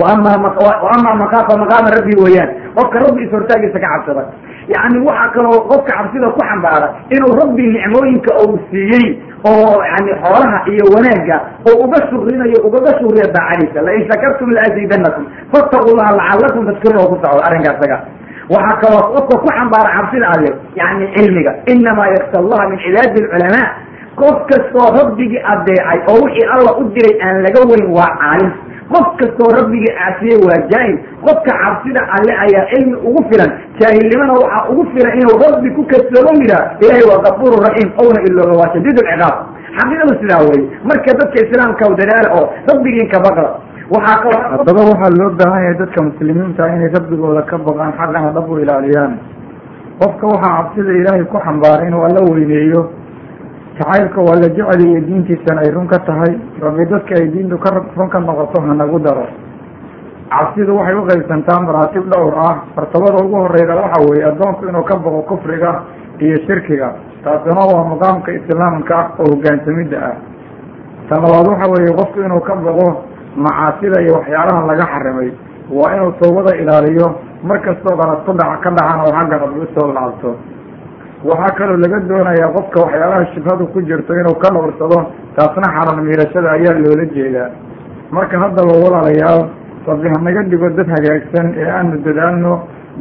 Waama makaafa maqaama rabbi weeyaan qofka rabbi is hortaagiisa ka cabsada. Yani waxaa kaloo qofka cabsida ku xambaara inuu rabbi nicmooyinka uu siiyey oo yani xoolaha iyo wanaagga oo uga shukrinayo ugaga shukriyo daacadiisa lain shakartum laazidanakum fattaqu llaha lacalakum tashkuruun oo ku socdo arrinkaa isaga waxaa kaloo qofka ku xambaara cabsida adeer yani cilmiga. Inamaa yaksha allaha min cibaadi lculamaa qof kastoo rabbigii adeecay oo wixii alla u diray aan laga weyn waa caalim. Qof kastoo rabbigii caasiyey waa jaahil. Qofka cabsida alle ayaa cilmi ugu filan. Jaahilnimana waxaa ugu filan inuu rabbi ku kasooban yidhaha ilahay waa kafuuru raxiim owna ilooga waa shadiid lciqaab xaqiiqadu sidaa weye marka dadka islaamka dadaala oo rabbigiin ka baqda haddaba waxaa loo baahan yahay dadka muslimiinta inay rabbigooda ka baqaan xaqana dhab u ilaaliyaan. Qofka waxaa cabsida ilaahay ku xambaaray inuu alla weyneeyo. Jacaylka waa la jecel diintiisana ay run ka tahay. Rabbi dadka ay diintu ka run ka noqoto hanagu daro. Cabsidu waxay u qaybsantaa maraatib dhowr ah. Martabada ugu horeyda waxa weeye addoonku inuu ka baqo kufriga iyo shirkiga. Taasina waa maqaamka islaamka oo hogaansamidda ah. Ta labaad waxa weeye qofku inuu ka baqo macaasida iyo waxyaalaha laga xarimay waa inuu tawbada ilaaliyo. Mar kastoo qalad ku dhac ka dhacana oo xagga rabbi u soo laabto waxaa kaloo laga doonayaa qofka waxyaalaha shubhadu ku jirto inuu ka dhowrsado taasna xaran miirashada ayaa loola jeedaa. Marka haddaba walaalayaal rabbi hanaga dhigo dad hagaagsan ee aanu dadaalno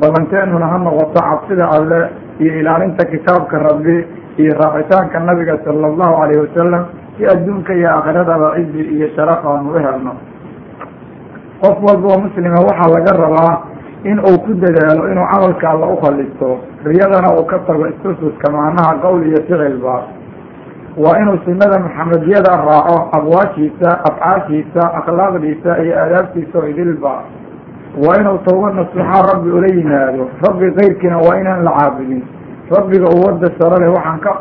badanteenuna ha noqoto cabsida alle iyo ilaalinta kitaabka rabbi iyo raacitaanka nabiga sala allahu calayhi wasalam si adduunka iyo aakiradaba cizi iyo sharaf aanu u helno qof walba oo muslima waxaa laga rabaa in uu ku dadaalo inuu camalka alla ukhalisto riyadana uu ka tago istususka macnaha qowl iyo ficilba waa inuu sunada maxamediyada raaco aqwaashiisa afcaashiisa akhlaaqdiisa iyo aadaabtiisa oo idilba waa inuu tawba nasuuxaa rabbi ula yimaado rabbi keyrkiina waa inaan la caabudin. Rabbiga uu wadda saro leh waxaan ka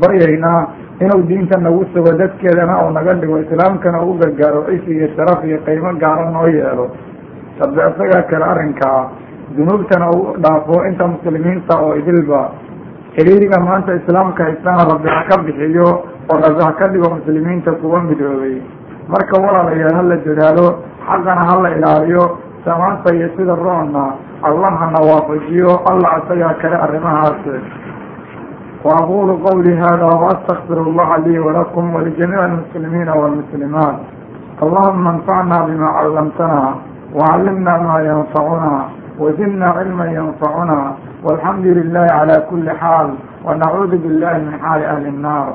baryaynaa inuu diinta nagu sugo dadkeedana uu naga dhigo islaamkana u gargaaro cisi iyo sharaf iyo qiimo gaara noo yeelo. Rabbi isagaa kale arrinkaa dunuubtana u dhaafo inta muslimiinta oo idilba. Xiriiriga maanta islaamka haystana rabbi ha ka bixiyo oo rabbi ha ka dhigo muslimiinta kuwa midoobay. Marka walaalayaal hala dadaalo xaqana hala ilaaliyo. Samaanta iyo sida roonna allah hana waafajiyo allah isagaa kale arrimahaas وأقول قولي هذا وأستغفر الله لي ولكم ولجميع المسلمين والمسلمات اللهم انفعنا بما علمتنا وعلمنا ما ينفعنا وزدنا علما ينفعنا والحمد لله على كل حال ونعوذ بالله من حال أهل النار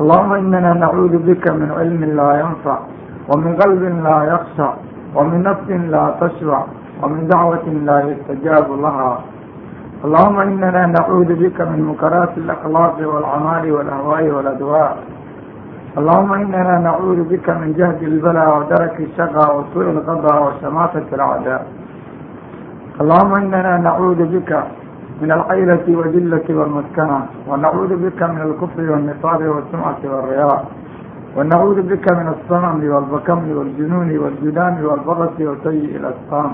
اللهم إننا نعوذ بك من علم لا ينفع ومن قلب لا يخشع ومن نفس لا تشبع ومن دعوة لا allahuma inana nacuudu bika min munkaraati alakhlaaqi walcamaali walahwaa'i waladwaa allahuma inana nacuudu bika min jahdi lbala wadaraki shaqa wa suui lqada wa shamaatati alacdaa allahuma inana nacuudu bika min alcaylati wadillati walmaskana wanacuudu bika min alkufri walnisaabi walsumcati walriyaa wanacuudu bika min alsamami walbakami waljunuuni waljudaami walbaqasi wasayi ilasqaam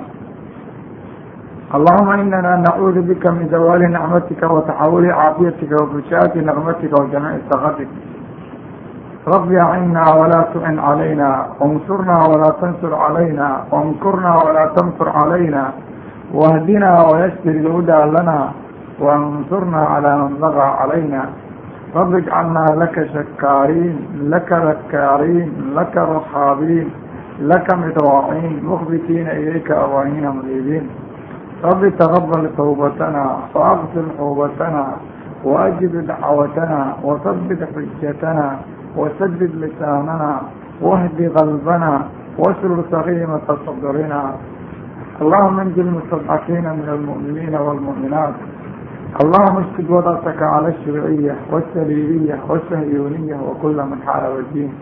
allahuma inana nacuudu bika min zawaali nicmatika wa taxawuli caafiyatika wa fushaati naqmatika wa jamiici sakatik rabbi acinaa walaa tucin calayna wamsurnaa walaa tansur calayna wamkurnaa walaa tamkur calayna wahdinaa wayastir dawdaa lana waansurna calaa man bagaa calayna rabbi ijcalnaa laka shakaariin laka rakaariin laka rakaabiin laka midraaciin mukhbitiina ilayka awaahiina muniibiin رب تقبل توبتنا وأغفر حوبتنا وأجب دعوتنا وثبت حجتنا وسدد لساننا واهد قلبنا واسرر سقيمة صدرنا اللهم انجل المستضعفين من المؤمنين والمؤمنات اللهم اسكت وضعتك على الشرعية والسليبية والسهيونية وكل من حال الدين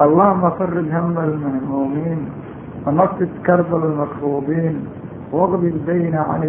اللهم فرج هم المهمومين ونفس كرب المكروبين waqdi bayna an